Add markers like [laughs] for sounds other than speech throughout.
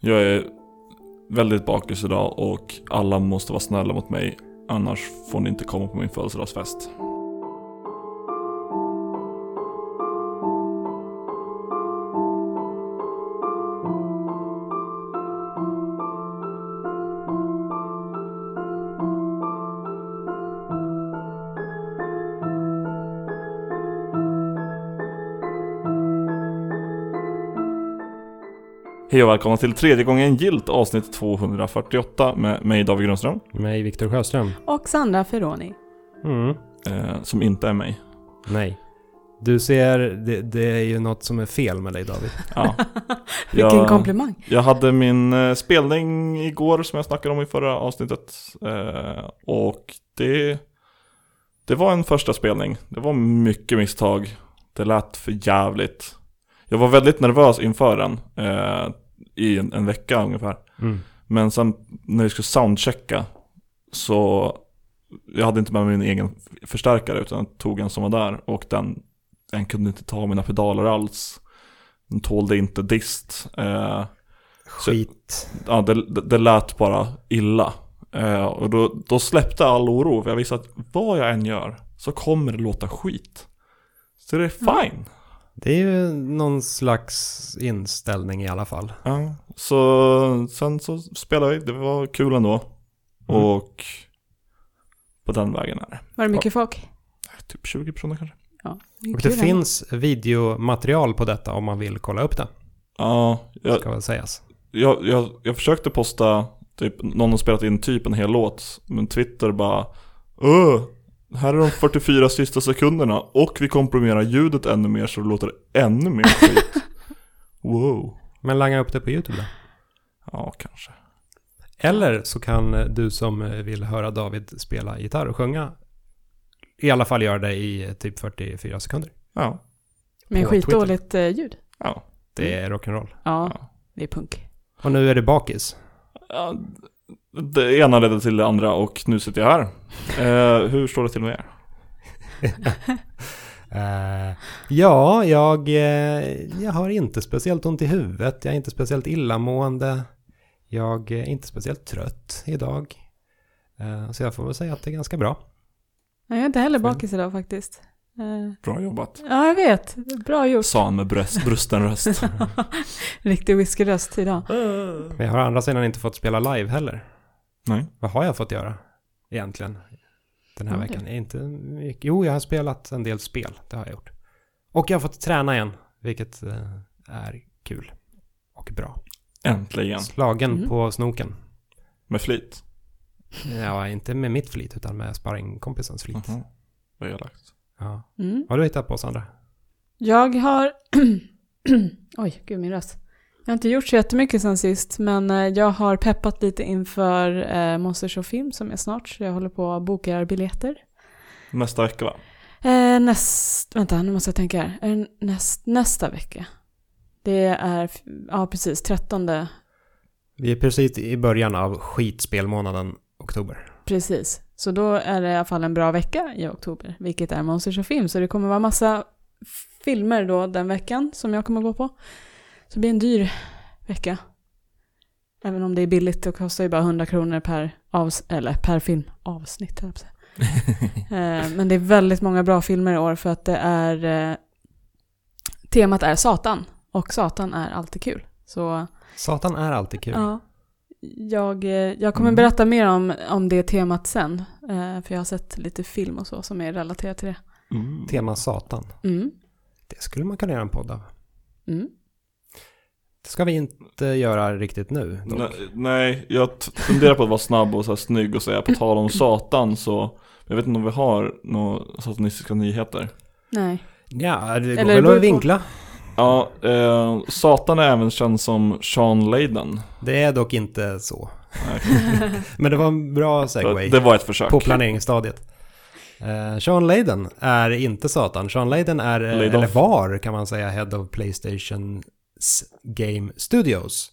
Jag är väldigt bakis idag och alla måste vara snälla mot mig. Annars får ni inte komma på min födelsedagsfest. Hej och välkomna till tredje gången gilt avsnitt 248 med mig David Grundström. Mig, Viktor Sjöström. Och Sandra Ferroni. Mm. Eh, som inte är mig. Nej. Du ser, det, det är ju något som är fel med dig David. [laughs] Ja. [laughs] Vilken Jag- komplimang. Jag hade min eh, spelning igår som jag snackade om i förra avsnittet. Eh, och det, det var en första spelning. Det var mycket misstag. Det lät för jävligt. Jag var väldigt nervös inför den. Eh, I en, en vecka ungefär. Mm. Men sen när vi skulle soundchecka så jag hade inte med mig min egen förstärkare utan jag tog en som var där och den, den kunde inte ta mina pedaler alls. Den tålde inte dist. Eh, Skit. ja, det, det, det lät bara illa. Eh, och då, då släppte all oro för jag visste att vad jag än gör så kommer det låta skit. Så det är fine. Det är ju någon slags inställning i alla fall. Ja, så sen så spelade vi, det var kul ändå. Mm. Och på den vägen är det. Var det mycket folk? Typ 20 personer kanske. Ja. Och kul det ändå. finns videomaterial på detta om man vill kolla upp det. Ja, jag, Ska väl sägas. jag, jag, jag försökte posta typ, någon har spelat in typ en hel låt. Men Twitter bara Öh, här är de 44 sista sekunderna och vi komprimerar ljudet ännu mer så det låter ännu mer skit. Wow. Men langa upp det på YouTube då. Ja, kanske. Eller så kan eh, du som eh, vill höra David spela gitarr och sjunga i alla fall göra det i eh, typ 44 sekunder. Ja. Med skitdåligt ljud. Ja. Det är rock'n'roll. Ja, Ja. det är punk. Och nu är det bakis. ja. Det ena ledde till det andra och nu sitter jag här. Eh, hur står det till med er? [laughs] Eh, ja, jag, eh, jag har inte speciellt ont i huvudet. Jag är inte speciellt illamående. Jag är inte speciellt trött idag. Eh, så jag får väl säga att det är ganska bra. Jag är inte heller bakis idag faktiskt. Bra jobbat. Ja, jag vet. Bra gjort. Sa han med bröst, brusten röst. [laughs] Riktig whiskyröst idag. Men jag har å andra sidan inte fått spela live heller. Nej. Vad har jag fått göra egentligen den här Ja, veckan? Inte mycket. Jo, jag har spelat en del spel. Det har jag gjort. Och jag har fått träna igen, vilket eh, är kul och bra. Äntligen. Slagen Mm. på snoken. Med flit. Ja, inte med mitt flit utan med sparringkompisens flit. Mhm. Vad elakt. Ja. Mm. Vad har du hittat på Sandra? Jag har... [clears throat] Oj, gud min röst. Jag har inte gjort så jättemycket sen sist, men eh, jag har peppat lite inför eh, Monsters of Film som är snart, så jag håller på och bokar biljetter. Nästa vecka va? Eh, näst, vänta, nu måste jag tänka här. Är det näst, nästa vecka? Det är, ja precis, 13, Vi är precis i början av skitspelmånaden oktober. precis. Så då är det i alla fall en bra vecka i oktober, vilket är Monsters of Film. Så det kommer vara massa filmer då den veckan som jag kommer gå på. Så det blir en dyr vecka. Även om det är billigt, det kostar ju bara 100 kronor per, avs eller per film. Avsnitt, säga. [laughs] Eh, Men det är väldigt många bra filmer i år för att det är... eh, Temat är Satan. Och Satan är alltid kul. Så Satan är alltid kul. ja, jag, eh, jag kommer Mm. berätta mer om, om det temat sen. eh, För jag har sett lite film och så som är relaterat till det. Mm. Tema Satan. Mm. Det skulle man kunna göra en podd av. Mm. Det ska vi inte göra riktigt nu. dock. Nej, nej, jag funderar på att vara snabb och så här snygg och säga på tal om Satan så Jag vet inte om vi har några satanistiska nyheter Nej. Ja, det går Eller det väl att vinkla. Ja, eh, Satan är även känd som Sean Layden Det är dock inte så. [laughs] Men det var en bra segway Det var ett försök på planeringsstadiet. Uh, Sean Layden är inte Satan. Sean Layden är, eh, Laid eller off. var kan man säga, Head of Playstation Game Studios.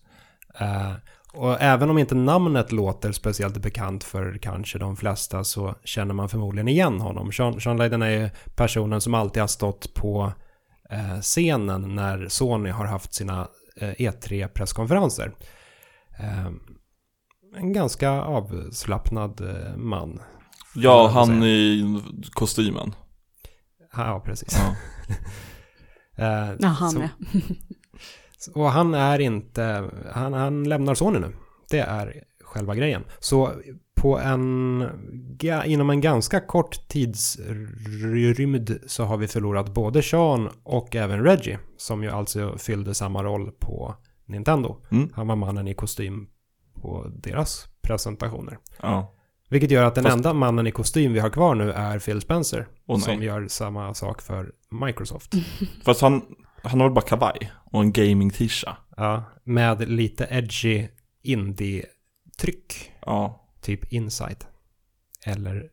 Eh, och även om inte namnet låter speciellt bekant för kanske de flesta så känner man förmodligen igen honom. Sean, Sean Layden är ju personen som alltid har stått på eh, scenen när Sony har haft sina eh, E3-presskonferenser. Eh, en ganska avslappnad eh, man. Ja, han säga. i kostymen. Ja, precis. Ja. [laughs] Eh, Ja, han så-. [laughs] Och han är inte, han, han lämnar Sony nu. Det är själva grejen. Så på en, inom en ganska kort tidsrymd så har vi förlorat både Sean och även Reggie. Som ju alltså fyllde samma roll på Nintendo. Mm. Han var mannen i kostym på deras presentationer. ja. Vilket gör att den Fast- enda mannen i kostym vi har kvar nu är Phil Spencer. Åh, som gör samma sak för Microsoft. Fast han, han har väl bara kavaj och en gaming-tisha. Ja, med lite edgy indie-tryck. Ja. Typ Inside. Eller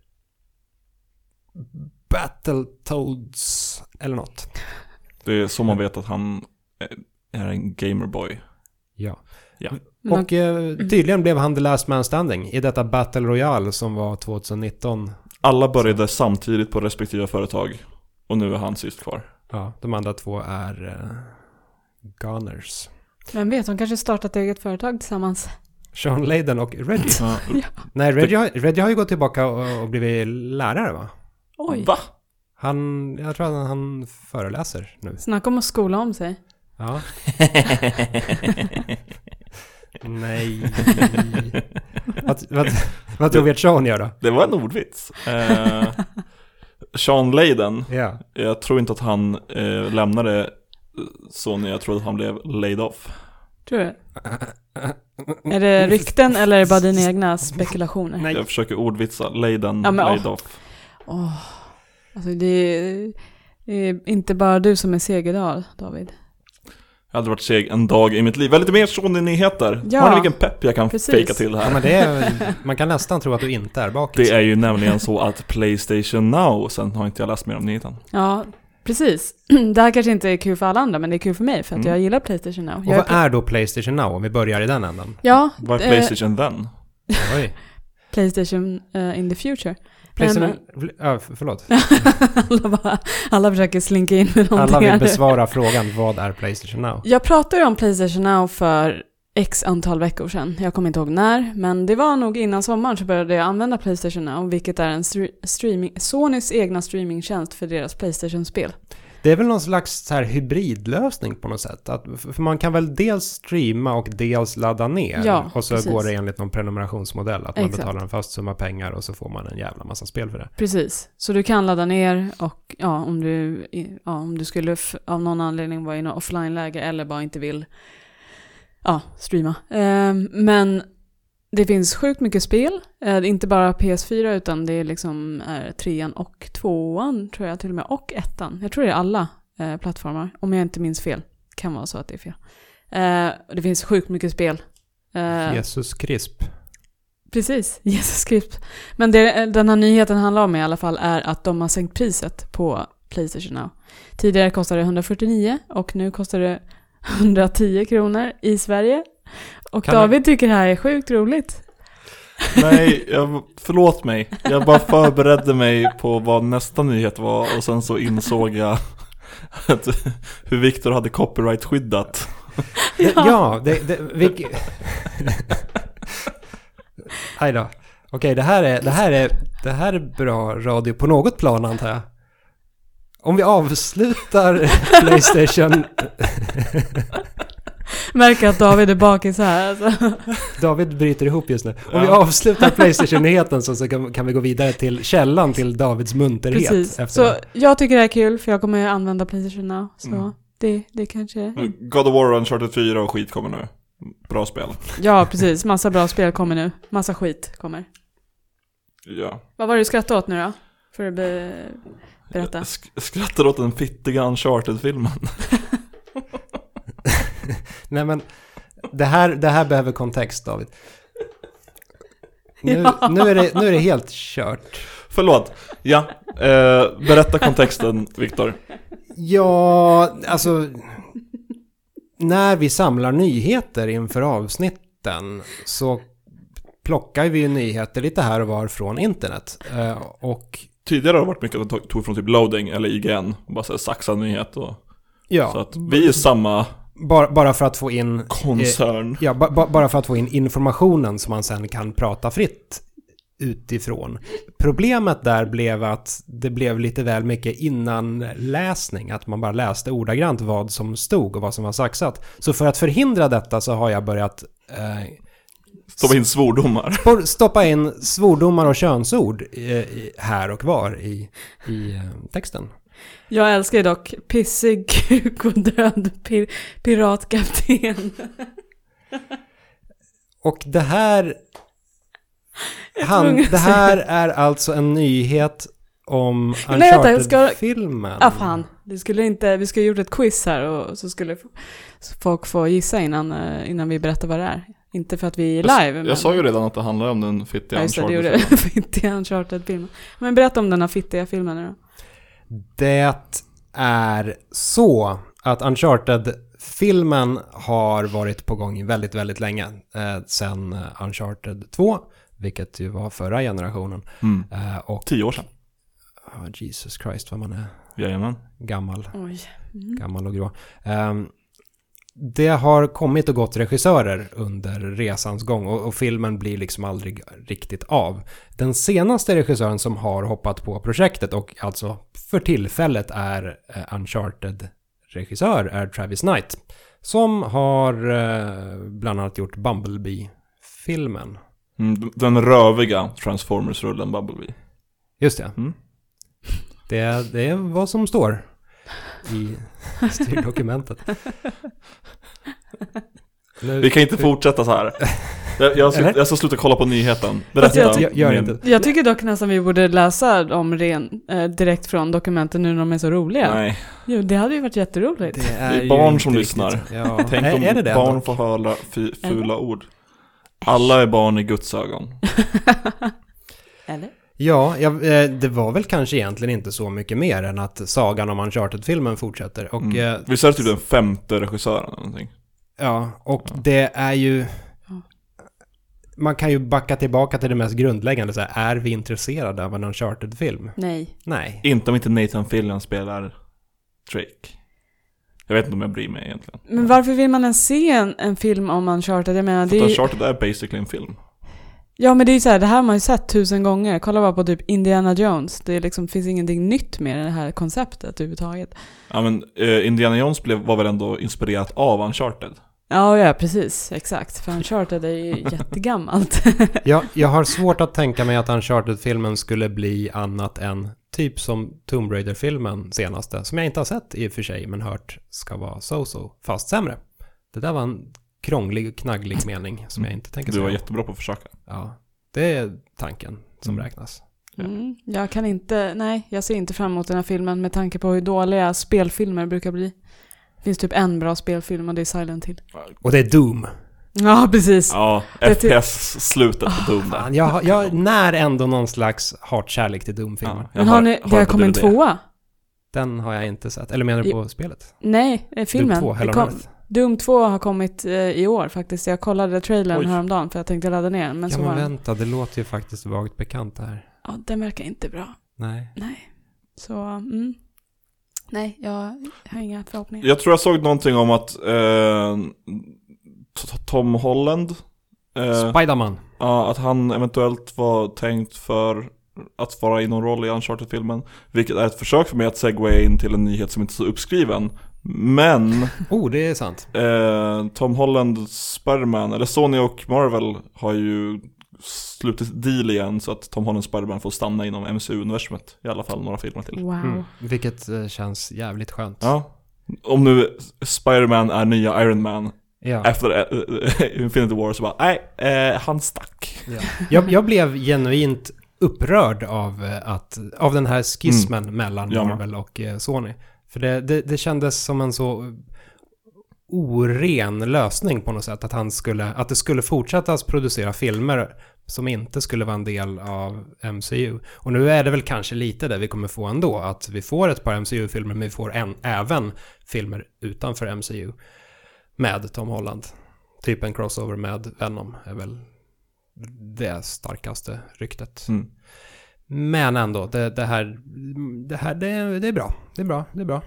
Battletoads eller något. Det är så man vet att han är en gamerboy. Ja. Men Och eh, tydligen blev han the last man standing i detta Battle Royale som var 2019. Alla började samtidigt på respektive företag. Och nu är han sist kvar. Ja, de andra två är uh, Gunners. Vem vet, de kanske startat eget företag tillsammans. Sean Layden och Reggie. Ja. Nej, Reggie har, Reggie har ju gått tillbaka och, och blivit lärare va? Oj, Va? Han, jag tror att han föreläser nu. snacka om att skola om sig. Ja. [laughs] Nej. vad, vad, vad tror vi att Sean gör då? Det var en ordvits. [laughs] Eh, Sean Layden, Ja. jag tror inte att han eh, lämnade Sony, jag tror att han blev laid off. Tror du? Är det rykten eller är det bara dina [laughs] egna spekulationer? Nej. Jag försöker ordvitsa, Layden, Ja, men, laid åh. off. Åh, alltså det är, det är inte bara du som är seg idag, David. Jag hade varit seg en dag i mitt liv. Lite mer Sony-nyheter. Ja. Har ni vilken pepp jag kan Precis. fejka till Ja, här? men det är, man kan nästan tro att du inte är bakis. Det är ju nämligen så att Playstation Now, sen har inte jag läst mer om nyheten. Ja, precis. [clears throat] Det här kanske inte är kul för alla andra, men det är kul för mig för att Mm. jag gillar Playstation Now. Och Jag vad är, är då Playstation Now om vi börjar i den änden? ja, Vad är eh, Playstation [laughs] then? Oj. Playstation eh, in the future. Playstation... Ja, för- förlåt. [laughs] alla, bara, alla försöker slinka in med Alla någonting vill här nu. besvara frågan vad är Playstation Now? Jag pratade om Playstation Now för x antal veckor sedan. Jag kommer inte ihåg när, men det var nog innan sommaren så började jag använda Playstation Now, vilket är en stre- streaming, Sonys egna streamingtjänst för deras Playstation-spel. Det är väl någon slags så här hybridlösning på något sätt. Att, för man kan väl dels streama och dels ladda ner. Ja, och så precis. går det enligt någon prenumerationsmodell. Att man Exakt. betalar en fast summa pengar och så får man en jävla massa spel för det. Precis, så du kan ladda ner och ja, om du, ja, om du skulle av någon anledning vara i något offline-läge eller bara inte vill ja, streama. Ehm, men det finns sjukt mycket spel, eh, inte bara PS4 utan det är liksom är trean och tvåan tror jag till och med och ettan. Jag tror det är alla eh, plattformar, om jag inte minns fel. Kan vara så att det är fel. Eh, det finns sjukt mycket spel. Eh, Jesus Krisp. Precis, [laughs] Jesus Krisp. Men det den här nyheten handlar om i alla fall är att de har sänkt priset på Playstation Now. Tidigare kostade det 149 och nu kostar det [laughs] 110 kronor i Sverige. Och Kan David tycker det här är sjukt roligt. Nej, [laughs] jag, förlåt mig. Jag bara förberedde mig på vad nästa nyhet var och sen så insåg jag att hur Viktor hade copyright-skyddat. Det, ja, det... det vilk... Aj då. Okej, det, här är, det, här är, det här är bra radio på något plan antar jag. Om vi avslutar [laughs] Playstation... [laughs] Märker att David är bakis här. Alltså. [laughs] David bryter ihop just nu. Om vi avslutar [laughs] Playstation-nyheten så, så kan, kan vi gå vidare till källan till Davids munterhet. Precis. efter Så det. jag tycker det här är kul för jag kommer använda Playstation Now. Så Mm. det, det kanske... God of War Uncharted 4 och skit kommer nu. Bra spel. Ja, precis. Massa bra spel kommer nu. Massa skit kommer. Ja. Vad var det du skrattade åt nu då? För att be... berätta. Jag sk- skrattar åt den fittiga Uncharted-filmen. Nej men, det här, det här behöver kontext David. Nu, Ja. nu, är det, nu är det helt kört. Förlåt. Ja, eh, berätta kontexten Viktor. Ja, alltså... När vi samlar nyheter inför avsnitten så plockar vi ju nyheter lite här och var från internet. Eh, Och Tidigare har det varit mycket att tog från typ loading eller IGN. och Bara saxad nyhet och... ja, Så att vi är samma bara, bara för att få in... Koncern. Ja, ba, ba, bara för att få in informationen som man sen kan prata fritt utifrån. Problemet där blev att det blev lite väl mycket innanläsning, att man bara läste ordagrant vad som stod och vad som var saxat. Så för att förhindra detta så har jag börjat eh, Stoppa in svordomar. stoppa in svordomar och könsord eh, här och var i, i eh, texten. Jag älskar ju dock pissig [laughs] kuk och död pir piratkapten. Och det här... Jag är Han, det här är alltså en nyhet om Uncharted-filmen. Ah fan, vi skulle inte, vi skulle gjort ett quiz här och så skulle folk få gissa innan, eh, innan vi berättar vad det är. Inte för att vi är live. Jag men- sa ju redan att det handlar om den fittiga Ja just det, det gjorde Uncharted-filmen. [laughs] fittiga Uncharted-filmen. Men berätta om den här fittiga filmen nu då. Det är så att Uncharted-filmen har varit på gång väldigt, väldigt länge. Eh, sen eh, Uncharted 2, vilket ju var förra generationen. Mm. Eh, och, Tio år sedan. oh, Jesus Christ vad man är Jajamän. gammal. Oj. Mm. gammal och grå. Ehm, det har kommit och gått regissörer under resans gång och, och filmen blir liksom aldrig riktigt av. Den senaste regissören som har hoppat på projektet och alltså för tillfället är eh, Uncharted-regissör är Travis Knight. Som har eh, bland annat gjort Bumblebee-filmen. Mm, den röviga Transformers-rullen Bumblebee. Just det. Mm. det. Det är vad som står i styrdokumentet. Nu- Vi kan inte fortsätta så här. Jag, jag, ska, jag ska sluta kolla på nyheten. Fast jag Berätta. ty- Gör- inte. Jag tycker dock nästan vi borde läsa dem ren, eh, direkt från dokumenten nu när de är så roliga. Nej, Jo, det hade ju varit jätteroligt. Det är, Det är barn som lyssnar. Ja. tänk är, om är det det barn dock? får höra fula ord. Alla är barn i Guds ögon. [laughs] Eller? Ja, ja, eh, det var väl kanske egentligen inte så mycket mer än att sagan om Uncharted-filmen fortsätter. Och, Mm. eh, Visst är det typ den femte regissören eller någonting? ja, och Ja. det är ju... Man kan ju backa tillbaka till det mest grundläggande. Så här, är vi intresserade av en Uncharted-film? Nej. Nej. Inte om inte Nathan Fillion spelar Drake. Jag vet inte om jag bryr mig egentligen. Men varför vill man ens se en, en film om Uncharted? Jag menar, det För är att ju, Uncharted är basically en film. Ja men det är ju så här, det här har man ju sett tusen gånger. Kolla bara på typ Indiana Jones. Det är liksom, finns ingenting nytt med det här konceptet överhuvudtaget. Ja men eh, Indiana Jones blev, var väl ändå inspirerat av Uncharted? Ja, ja precis. Exakt. För Uncharted är ju [laughs] jättegammalt. [laughs] Jag, jag har [laughs] svårt att tänka mig att Uncharted-filmen skulle bli annat än typ som Tomb Raider-filmen senaste. Som jag inte har sett i och för sig, men hört ska vara so-so, fast sämre. Det där var en krånglig och knagglig mening som jag inte tänker Du var säga. jättebra på att försöka. Ja, det är tanken som Mm. räknas. Ja. Mm, jag kan inte, nej, jag ser inte fram emot den här filmen med tanke på hur dåliga spelfilmer brukar bli. Det finns typ en bra spelfilm och det är Silent Hill. Och det är Doom. Ja, precis. Ja, Det ty- FPS-slutet på Doom där. Fan, jag, har- jag när ändå någon slags hatkärlek till Doom-filmer. Ja, Men har hör- ni, det har kommit en tvåa? Den har jag inte sett. Eller menar du på spelet? Nej, eh, filmen. Doom 2, Hell on Earth. Doom 2 har kommit eh, i år faktiskt. Jag kollade trailern Oj. häromdagen för jag tänkte ladda ner den. Men Ja så men var vänta, det låter ju faktiskt vagt bekant det här. ja, den verkar inte bra. Nej. Nej. Så, mm. Nej, jag har inga förhoppningar. Jag tror jag såg någonting om att eh, Tom Holland, eh, Spiderman. ja, att han eventuellt var tänkt för att vara i någon roll i Uncharted-filmen. Vilket är ett försök för mig att segwaya in till en nyhet som inte är så uppskriven. Men Oh, det är sant. eh, Tom Holland Spiderman, eller Sony och Marvel har ju slutit deal igen så att Tom Holland Spiderman får stanna inom MCU-universumet. I alla fall några filmer till. Wow. Mm. Vilket eh, känns jävligt skönt. Ja. Om nu Spiderman är nya Iron Man Ja. efter eh, Infinity War så bara, nej, eh, han stack. Ja. Jag, jag blev genuint upprörd av, att, av den här skismen mellan Mm. Jag med. Marvel och eh, Sony. För det, det, det kändes som en så oren lösning på något sätt. Att, han skulle, att det skulle fortsättas producera filmer som inte skulle vara en del av MCU. Och nu är det väl kanske lite det vi kommer få ändå. Att vi får ett par MCU-filmer men vi får en, även filmer utanför MCU. Med Tom Holland. Typ en crossover med Venom är väl det starkaste ryktet. Mm. Men ändå, det, det här, det här det, det är bra. Det är bra, det är bra.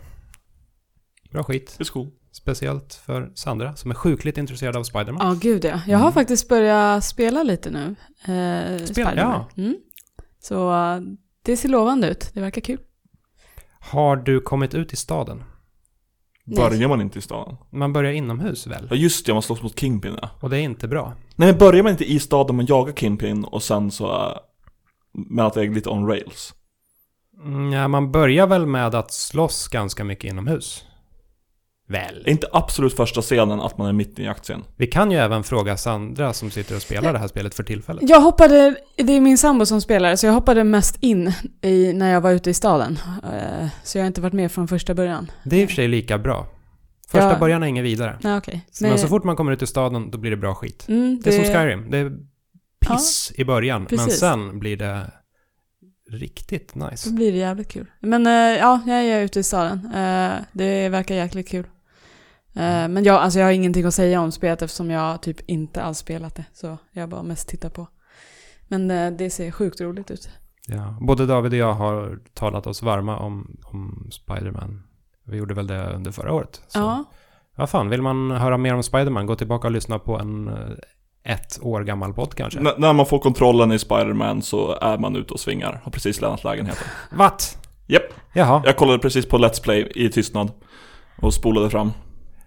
Bra skit. Det är cool. Speciellt för Sandra som är sjukligt intresserad av Spiderman. Ja, gud ja. Jag har Mm. faktiskt börjat spela lite nu. Eh, Spiderman. ja. Mm. Så det ser lovande ut. Det verkar kul. Har du kommit ut i staden? Nej. Börjar man inte i staden? Man börjar inomhus väl? Ja just det, man slåss mot Kingpin ja. Och det är inte bra. Nej men börjar man inte i staden man jagar Kingpin och sen så... Med att det är lite on rails? Mm, Ja, man börjar väl med att slåss ganska mycket inomhus. Väl? Är inte absolut första scenen att man är mitt i aktien? Vi kan ju även fråga Sandra som sitter och spelar det här spelet för tillfället. Jag hoppade, det är min sambo som spelar, så jag hoppade mest in i, när jag var ute i staden. Eh, så jag har inte varit med från första början. Det är i och för sig lika bra. Första Ja. början är inget vidare. Nej, okej. Men så fort man kommer ut i staden, då blir det bra skit. Mm, Det är som Skyrim. Det är piss i början, men precis. sen blir det riktigt Då nice. blir det jävligt kul. Men eh, ja, jag är ute i staden. Eh, det verkar jäkligt kul. Eh, men jag, alltså jag har ingenting att säga om spelet eftersom jag typ inte alls spelat det. Så jag bara mest tittar på. Men det ser sjukt roligt ut. Ja, både David och jag har talat oss varma om, om Spider-Man. Vi gjorde väl det under förra året. Så. Ja, Vad fan, vill man höra mer om Spider-Man, gå tillbaka och lyssna på en ett år gammal podd kanske. N- när man får kontrollen i Spider-Man så är man ute och svingar. Har precis lämnat lägenheten. What? Japp, Jaha. jag kollade precis på Let's Play i tystnad. Och spolade fram.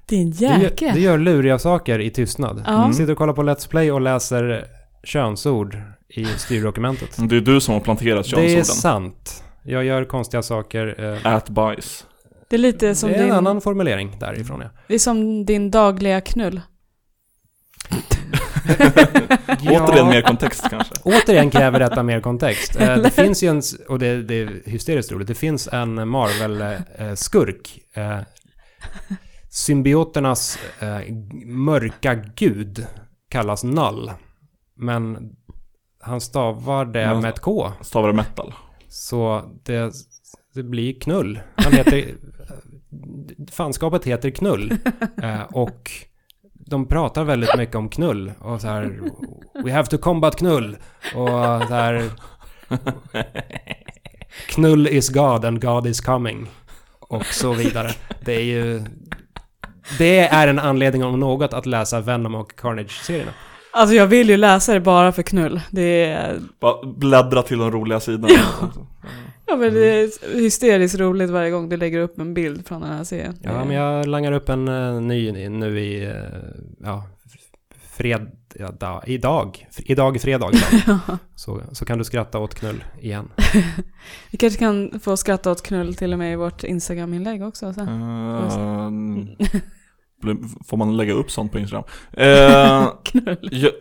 din Du, jäkel. du gör luriga saker i tystnad. Ja. Mm. Sitter och kollar på Let's Play och läser könsord i styrdokumentet. [laughs] Det är du som har planterat Det är könsorden. sant. Jag gör konstiga saker. eh, Ät bajs. Det är lite som det är en din, annan formulering därifrån ja. det är som din dagliga knull. [laughs] [laughs] Återigen mer kontext kanske. Återigen kräver detta mer kontext. Eh, det finns ju en, och det, det är hysteriskt roligt, det finns en Marvel-skurk. Eh, symbioternas eh, mörka gud kallas Null. Men han stavar det Men- med ett K. Stavar det metal. Så det, det blir knull. Han heter... [laughs] fanskapet heter knull. [laughs] Och de pratar väldigt mycket om knull. Och så här... We have to combat knull. Och så här... Knull is God and God is coming. Och så vidare. Det är ju... Det är en anledning om något att läsa Venom och Carnage-serierna. Alltså jag vill ju läsa det bara för knull. Det är, Bara bläddra till de roliga sidorna. ja, men det är hysteriskt roligt varje gång du lägger upp en bild från den här serien. Ja, men jag langar upp en eh, ny nu i, eh, ja, f- fred, ja, da, idag. F- Idag är fredag. idag. [laughs] så, så kan du skratta åt knull igen. [laughs] Vi kanske kan få skratta åt knull till och med i vårt Instagram-inlägg också sen. Eh, [laughs] Får man lägga upp sånt på Instagram? Eh,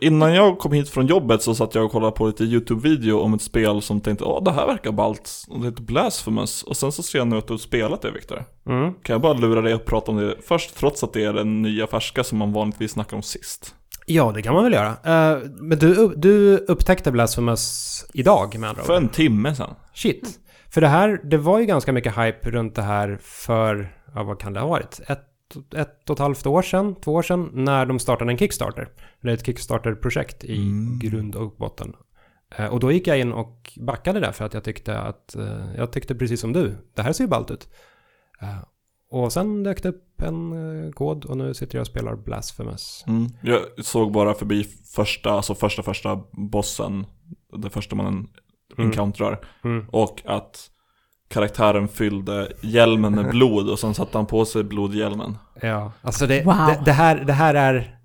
[laughs] innan jag kom hit från jobbet så satt jag och kollade på lite YouTube-video om ett spel som tänkte Åh, det här verkar ballt. Och det heter Blasphemous. Och sen så ser jag nu att du har spelat det, Viktor. Mm. Kan jag bara lura dig och prata om det först, trots att det är den nya färska som man vanligtvis snackar om sist? Ja, det kan man väl göra. Eh, men du, du upptäckte Blasphemous idag med andra För en timme sedan. Shit. För det här, det var ju ganska mycket hype runt det här för, ja vad kan det ha varit? Ett, ett och ett halvt år sedan, två år sedan, när de startade en Kickstarter. Det är ett Kickstarter-projekt i Mm. grund och botten. Eh, Och då gick jag in och backade där för att jag tyckte att, eh, jag tyckte precis som du, det här ser ju ballt ut. Eh, Och sen dök det upp en kod och nu sitter jag och spelar Blasphemous. Mm. Jag såg bara förbi första, alltså första första bossen, det första man Mm. encounterar. Mm. Och att karaktären fyllde hjälmen med [laughs] blod och sen satte han på sig blodhjälmen. Ja, alltså det, Wow. det, det, här, det här är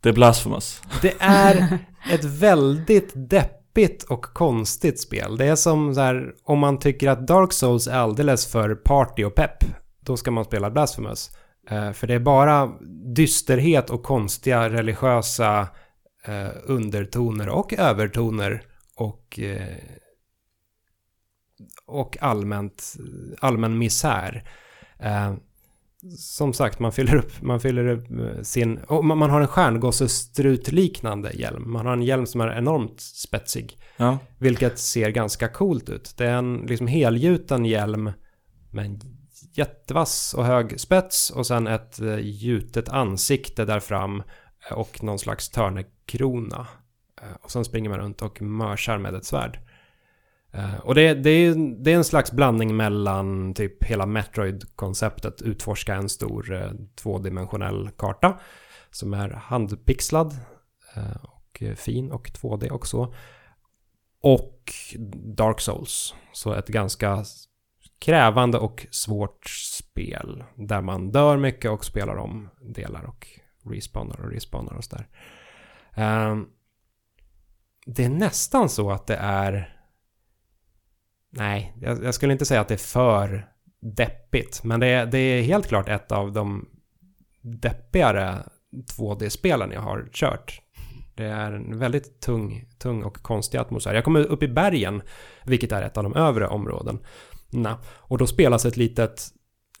Det är blasphemous. Det är [laughs] ett väldigt deppigt och konstigt spel. Det är som så här, om man tycker att Dark Souls är alldeles för party och pepp, då ska man spela Blasphemous. Eh, för det är bara dysterhet och konstiga religiösa eh, undertoner och övertoner och, eh, och allmänt, allmän misär. Eh, som sagt, man fyller upp, man fyller upp eh, sin... Man, man har en stjärngossestrut-liknande hjälm. Man har en hjälm som är enormt spetsig. Ja. Vilket ser ganska coolt ut. Det är en liksom helgjuten hjälm med en jättevass och hög spets och sen ett eh, gjutet ansikte där fram och någon slags törnekrona. Eh, Och sen springer man runt och mörsar med ett svärd. Eh, och det, det, är, det är en slags blandning mellan typ hela Metroid-konceptet, utforska en stor eh, tvådimensionell karta som är handpixlad eh, och fin och 2D också. Och Dark Souls, så ett ganska krävande och svårt spel där man dör mycket och spelar om delar och respawnar och respawnar och sådär. Eh, det är nästan så att det är... Nej, jag, jag, skulle inte säga att det är för deppigt. Men det är, det är helt klart ett av de deppigare 2D-spelen jag har kört. Det är en väldigt tung, tung och konstig atmosfär. Jag kommer upp i bergen, vilket är ett av de övre områdena, Och då spelas ett litet,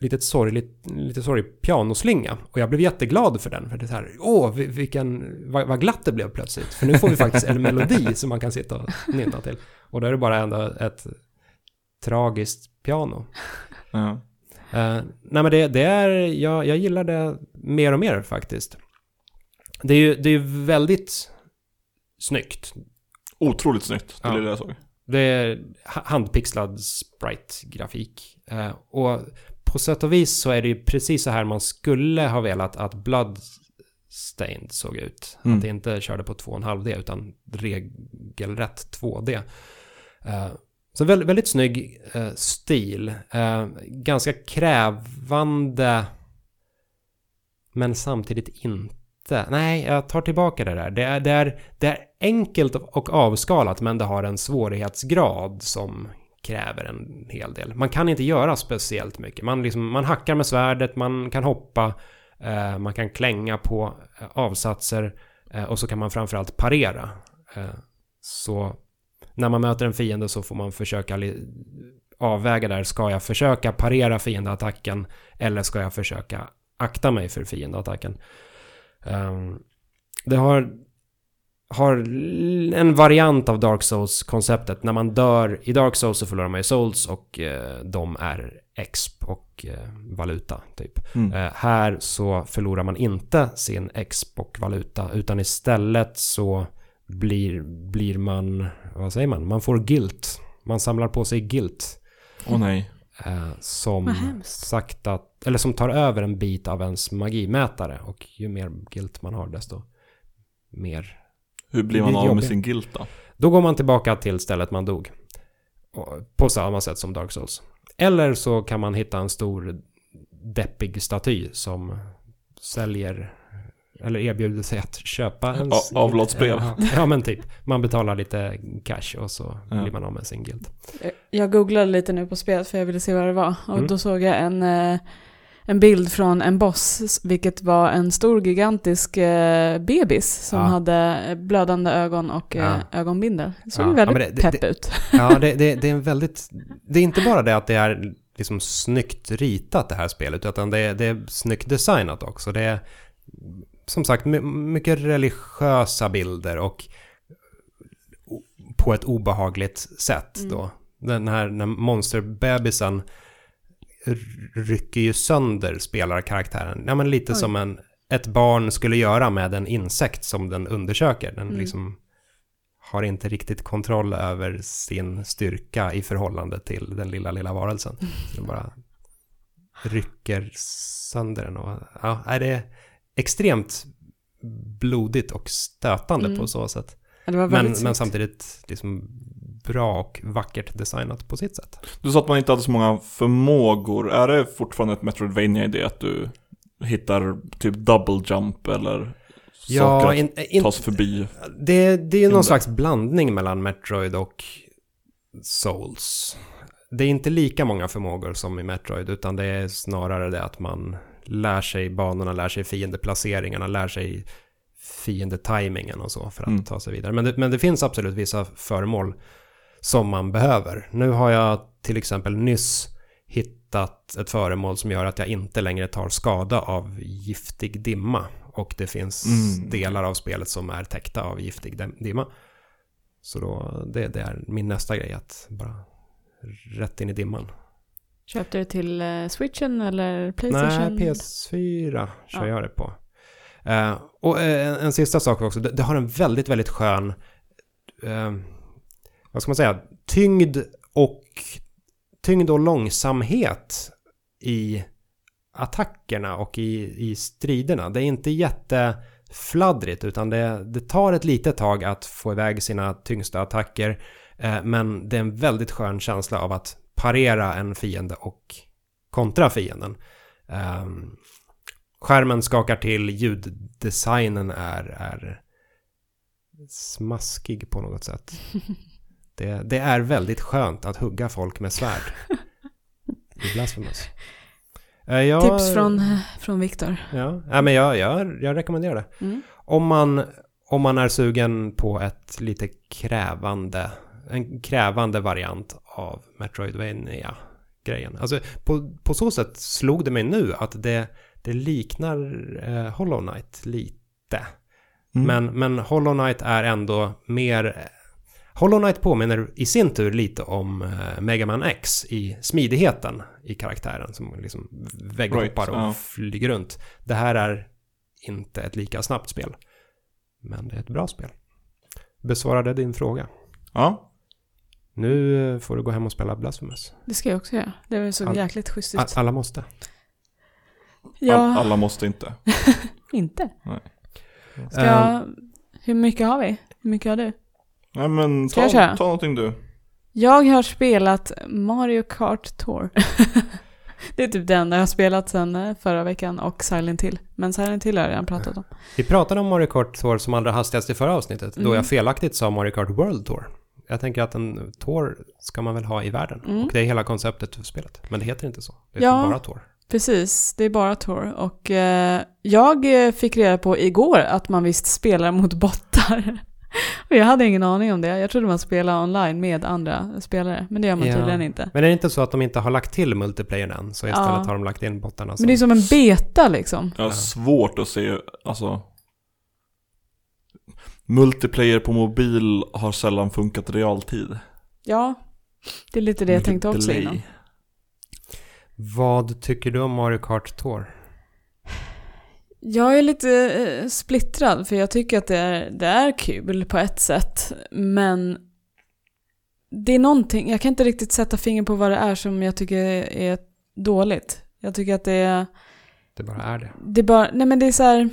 litet sorgligt, lite sorglig pianoslinga. Och jag blev jätteglad för den. För det är så här, åh, vilken, vad, vad glatt det blev plötsligt. För nu får vi faktiskt en melodi som man kan sitta och nynna till. Och då är det bara ändå ett tragiskt piano. [laughs] Ja. Uh, nej men det, det är, jag, jag gillar det mer och mer faktiskt. Det är ju det är väldigt snyggt. Otroligt snyggt, det Ja. lilla jag såg. Det är ha- handpixlad sprite-grafik. Eh, och på sätt och vis så är det ju precis så här man skulle ha velat att Bloodstained såg ut. Mm. Att det inte körde på 2,5D utan regelrätt 2D. Eh, så väldigt, väldigt snygg eh, stil. Eh, ganska krävande men samtidigt inte. Nej, jag tar tillbaka det där. Det är, det är, det är enkelt och avskalat men det har en svårighetsgrad som kräver en hel del. Man kan inte göra speciellt mycket. Man, liksom, man hackar med svärdet, man kan hoppa, eh, man kan klänga på eh, avsatser eh, och så kan man framförallt parera. Eh, så när man möter en fiende så får man försöka avväga där. Ska jag försöka parera fiendeattacken eller ska jag försöka akta mig för fiendeattacken? Um, det har, har en variant av Dark Souls-konceptet. När man dör i Dark Souls så förlorar man ju Souls och eh, de är exp och eh, valuta typ. Mm. Eh, här så förlorar man inte sin exp och valuta utan istället så blir, blir man, vad säger man, man får guilt. Man samlar på sig guilt. Åh nej. Eh, som sakta, eller som tar över en bit av ens magimätare. Och ju mer guilt man har desto mer. Hur blir man av med jobbigt. sin guilt då? Då går man tillbaka till stället man dog. På samma sätt som Dark Souls. Eller så kan man hitta en stor deppig staty som säljer eller erbjuder sig att köpa en... A- avlatsbrev. Ja, ja, men typ. Man betalar lite cash och så Ja. blir man av med sin guild. Jag googlade lite nu på spelet för jag ville se vad det var. Och Mm. då såg jag en, eh, en bild från en boss, vilket var en stor gigantisk eh, bebis som Ja. hade blödande ögon och eh, Ja. ögonbindel. Det såg Ja, väldigt det- det- pepp ut. [laughs] Ja, det, det, det är en väldigt... Det är inte bara det att det är liksom snyggt ritat det här spelet, utan det är, det är snyggt designat också. Det är som sagt my- mycket religiösa bilder och på ett obehagligt sätt Mm. då. Den här när monsterbebisen rycker ju sönder spelarkaraktären. Ja, men lite Oj. som en, ett barn skulle göra med en insekt som den undersöker. Den Mm. liksom har inte riktigt kontroll över sin styrka i förhållande till den lilla, lilla varelsen. Så den bara [laughs] rycker sönder den. Och, ja, är det extremt blodigt och stötande Mm. på så sätt. Ja, Men, men samtidigt liksom bra och vackert designat på sitt sätt. Du sa att man inte hade så många förmågor. Är det fortfarande ett Metroidvania i det att du hittar typ double jump eller saker att in, in, ta sig förbi? det, det är ju någon slags blandning mellan Metroid och Souls. Det är inte lika många förmågor som i Metroid, utan det är snarare det att man lär sig banorna, lär sig fiendeplaceringarna, lär sig fiendetimingen och så för att Mm. ta sig vidare. Men det, men det finns absolut vissa föremål som man behöver. Nu har jag till exempel nyss hittat ett föremål som gör att jag inte längre tar skada av giftig dimma. Och det finns Mm. delar av spelet som är täckta av giftig dim- dimma. Så då, det, det är min nästa grej, att bara rätt in i dimman. Köpte du till eh, switchen eller Playstation? Nej, PS4 kör Ja. jag det på. Eh, och eh, en, en sista sak också, det, det har en väldigt, väldigt skön... eh, vad ska man säga, tyngd och, tyngd och långsamhet i attackerna och i, i striderna. Det är inte jättefladdrigt utan det, det tar ett litet tag att få iväg sina tyngsta attacker. Eh, men det är en väldigt skön känsla av att parera en fiende och kontra fienden. Eh, skärmen skakar till, ljuddesignen är, är smaskig på något sätt. [laughs] Det, det är väldigt skönt att hugga folk med svärd i Blasphemous. Eh, Jag, Tips från, från Viktor. Ja, ja men jag, jag, jag rekommenderar det. Mm. Om man, om man är sugen på ett lite krävande, en krävande variant av metroidvania grejen Alltså på, på så sätt slog det mig nu att det, det liknar eh, Hollow Knight lite. Mm. Men, men Hollow Knight är ändå mer... Hollow Knight påminner i sin tur lite om eh, Mega Man X i smidigheten i karaktären som liksom vägghoppar Right, och ja. flyger runt. Det här är inte ett lika snabbt spel. Men det är ett bra spel. Besvarade din fråga. Ja, Nu eh, får du gå hem och spela Blasphemous. Det ska jag också göra. Det var så All- jäkligt schysst ut. Alla måste. Ja, all, alla måste inte. [laughs] inte. Nej. Ska jag... Hur mycket har vi? Hur mycket har du? Nej men Ska jag ta, köra? ta någonting du. Jag har spelat Mario Kart Tour. [laughs] det är typ det enda jag har spelat sedan eh, förra veckan och Silent Hill. Men Silent Hill har jag redan pratat om. Vi pratade om Mario Kart Tour som allra hastigast i förra avsnittet. Då Mm. jag felaktigt sa Mario Kart World Tour. Jag tänker att en tour ska man väl ha i världen. Mm. Och det är hela konceptet för spelet. Men det heter inte så. Det Ja. heter bara Tour. Precis, det är bara Tour. Och eh, jag eh, fick reda på igår att man visst spelar mot bottar. [laughs] och jag hade ingen aning om det. Jag trodde man spelade online med andra spelare. Men det gör man Ja. tydligen inte. Men är det inte så att de inte har lagt till multiplayern än? Så istället Ja. har de lagt in bottarna som... Men det är som en beta liksom. Har svårt att se, alltså Multiplayer på mobil har sällan funkat i realtid. Ja, det är lite det jag tänkte också delay. innan. Vad tycker du om Mario Kart Tour? Jag är lite eh, splittrad för jag tycker att det är, det är kul på ett sätt. Men det är någonting, jag kan inte riktigt sätta finger på vad det är som jag tycker är dåligt. Jag tycker att det är, Det bara är det. det är bara, nej men det är så här,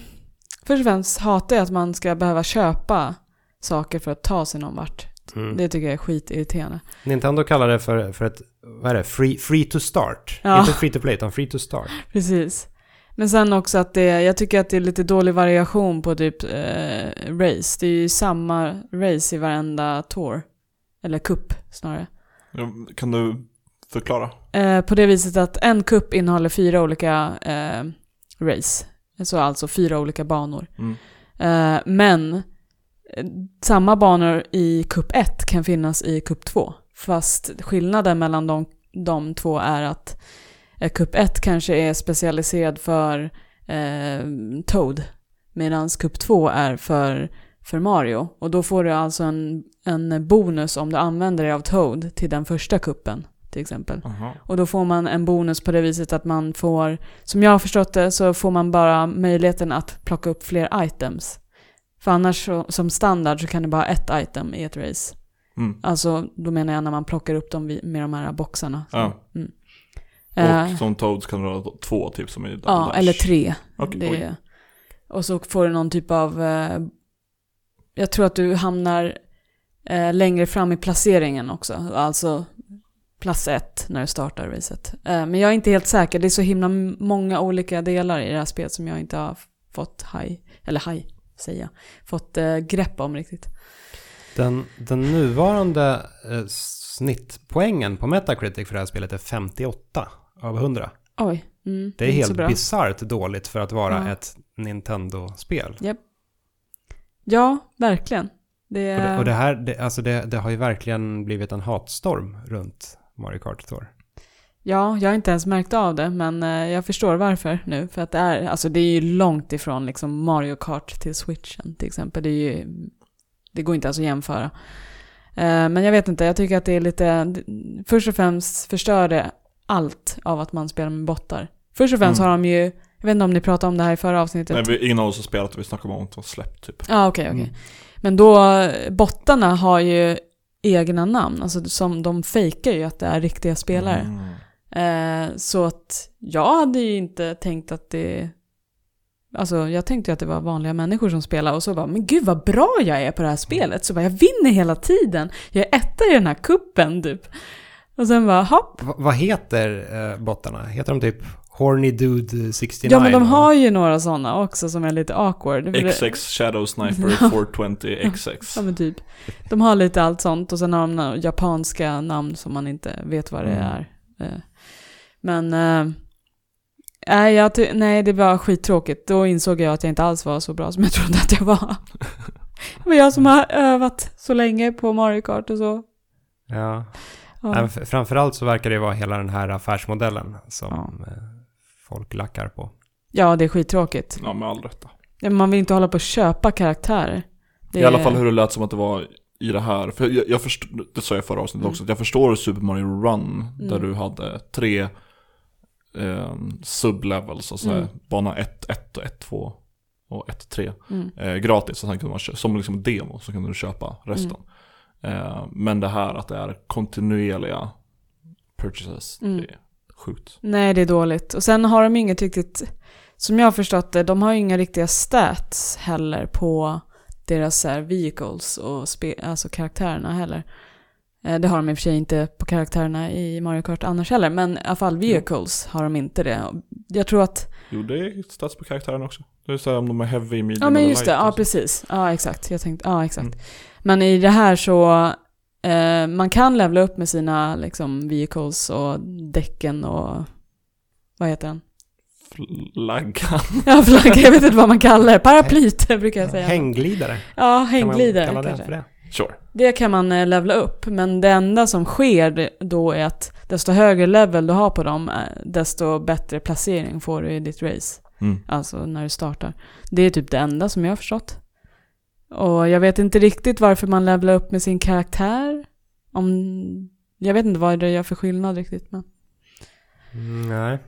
först och främst hatar jag att man ska behöva köpa saker för att ta sig någon vart. Mm. Det tycker jag är skitirriterande. Nintendo kallar det för, för ett, vad är det? Free, free to start. Ja. Inte free to play, utan free to start. [laughs] Precis. Men sen också att det, jag tycker att det är lite dålig variation på typ eh, race. Det är ju samma race i varenda tour. Eller cup snarare. Ja, Kan du förklara? Eh, på det viset att en cup innehåller fyra olika eh, race. Så alltså fyra olika banor. Mm. Eh, men eh, samma banor i cup 1 kan finnas i cup 2. Fast skillnaden mellan de, de två är att eh, cup 1 kanske är specialiserad för eh, Toad. Medan cup 2 är för, för Mario. Och då får du alltså en, en bonus om du använder dig av Toad till den första kuppen till exempel. Aha. Och då får man en bonus på det viset att man får, som jag har förstått det, så får man bara möjligheten att plocka upp fler items. För annars så, som standard så kan du bara ha ett item i ett race. Mm. Alltså, då menar jag när man plockar upp dem med de här boxarna. Ja. Mm. Och Eh, som Toads kan du ha två typ som i Double ja, Dash. eller tre. Okej, Det är, och så får du någon typ av... Eh, jag tror att du hamnar eh, längre fram i placeringen också. Alltså plats ett när du startar racet. Eh, men jag är inte helt säker. Det är så himla många olika delar i det här spelet som jag inte har fått haj, eller haj, säger jag, fått eh, grepp om riktigt. Den, den nuvarande eh, snittpoängen på Metacritic för det här spelet är 58 av 100. Oj, mm, Det är helt bisarrt dåligt för att vara Ja. ett Nintendo-spel. Ja, verkligen. Det, Och det, och det här, det, alltså det, det har ju verkligen blivit en hatstorm runt Mario Kart Tour. Ja, jag har inte ens märkt av det, men eh, jag förstår varför nu. För att det är, alltså det är ju långt ifrån liksom Mario Kart till Switchen till exempel. Det är ju, det går inte ens att jämföra. Eh, men jag vet inte, jag tycker att det är lite, först och främst förstör det allt av att man spelar med bottar. Först och främst Mm. har de ju, jag vet inte om ni pratade om det här i förra avsnittet. Nej, vi, ingen av oss har spelat, vi snackade om att det var släppt typ. Ja, okej, okej. Mm. Men då, bottarna har ju egna namn. Alltså som de fejkar ju att det är riktiga spelare. Mm. Eh, så att jag hade ju inte tänkt att det... Alltså jag tänkte ju att det var vanliga människor som spelade och så bara, men gud vad bra jag är på det här spelet. Så bara, jag vinner hela tiden. Jag är etta i den här kuppen typ. Och sen bara, hopp. Va- vad heter eh, bottarna? Heter de typ Horny Dude 69? Ja men de har ju några sådana också som är lite awkward. XX Shadow Sniper [laughs] 420 XX. Ja men typ. De har lite allt sånt och sen har de japanska namn som man inte vet vad det Mm. är. Eh, Men, eh, nej, jag nej det var skittråkigt. Då insåg jag att jag inte alls var så bra som jag trodde att jag var. [laughs] Det var jag som har övat så länge på Mario Kart och så. Ja. Ja. Framförallt så verkar det vara hela den här affärsmodellen som Ja. Folk lackar på. ja, det är skittråkigt. Ja, med all rätta. Man vill inte hålla på att köpa karaktärer. Det I alla är- fall hur det lät som att det var i det här. För jag, jag förstår, det sa jag förra avsnittet Mm. också, att jag förstår Super Mario Run, där Mm. du hade tre eh, sublevels, alltså Mm. bana 1, 1 och 1, 2 och 1, 3. Mm. Eh, gratis, och sen kunde man köpa, som liksom demo, så kunde du köpa resten. Mm. Eh, men det här att det är kontinuerliga purchases, Mm. det är sjukt. Nej, det är dåligt. Och sen har de inget riktigt, som jag har förstått det, de har ju inga riktiga stats heller på deras så här, vehicles och spe, alltså karaktärerna heller. Eh, Det har de i och för sig inte på karaktärerna i Mario Kart annars heller, men i alla fall vehicles har de inte det. Jag tror att, Jo, det är stats på karaktären också. Det är så här om de är heavy, medium ja men just det, ja och så. precis. Ja exakt, jag tänkte, ja exakt. Mm. Men i det här så, eh, man kan levla upp med sina liksom vehicles och däcken och, vad heter den? Flaggan. [laughs] Ja, flagga, jag vet inte vad man kallar det. Paraplyt brukar jag säga. Hängglidare. Ja, Kan man hängglidare kalla det kanske. för det? Sure. Det kan man eh, levla upp, men det enda som sker då är att desto högre level du har på dem, eh, desto bättre placering får du i ditt race. Mm. Alltså när du startar. Det är typ det enda som jag har förstått. Och jag vet inte riktigt varför man levlar upp med sin karaktär. Om... Jag vet inte vad det gör för skillnad riktigt. Men. Mm, nej.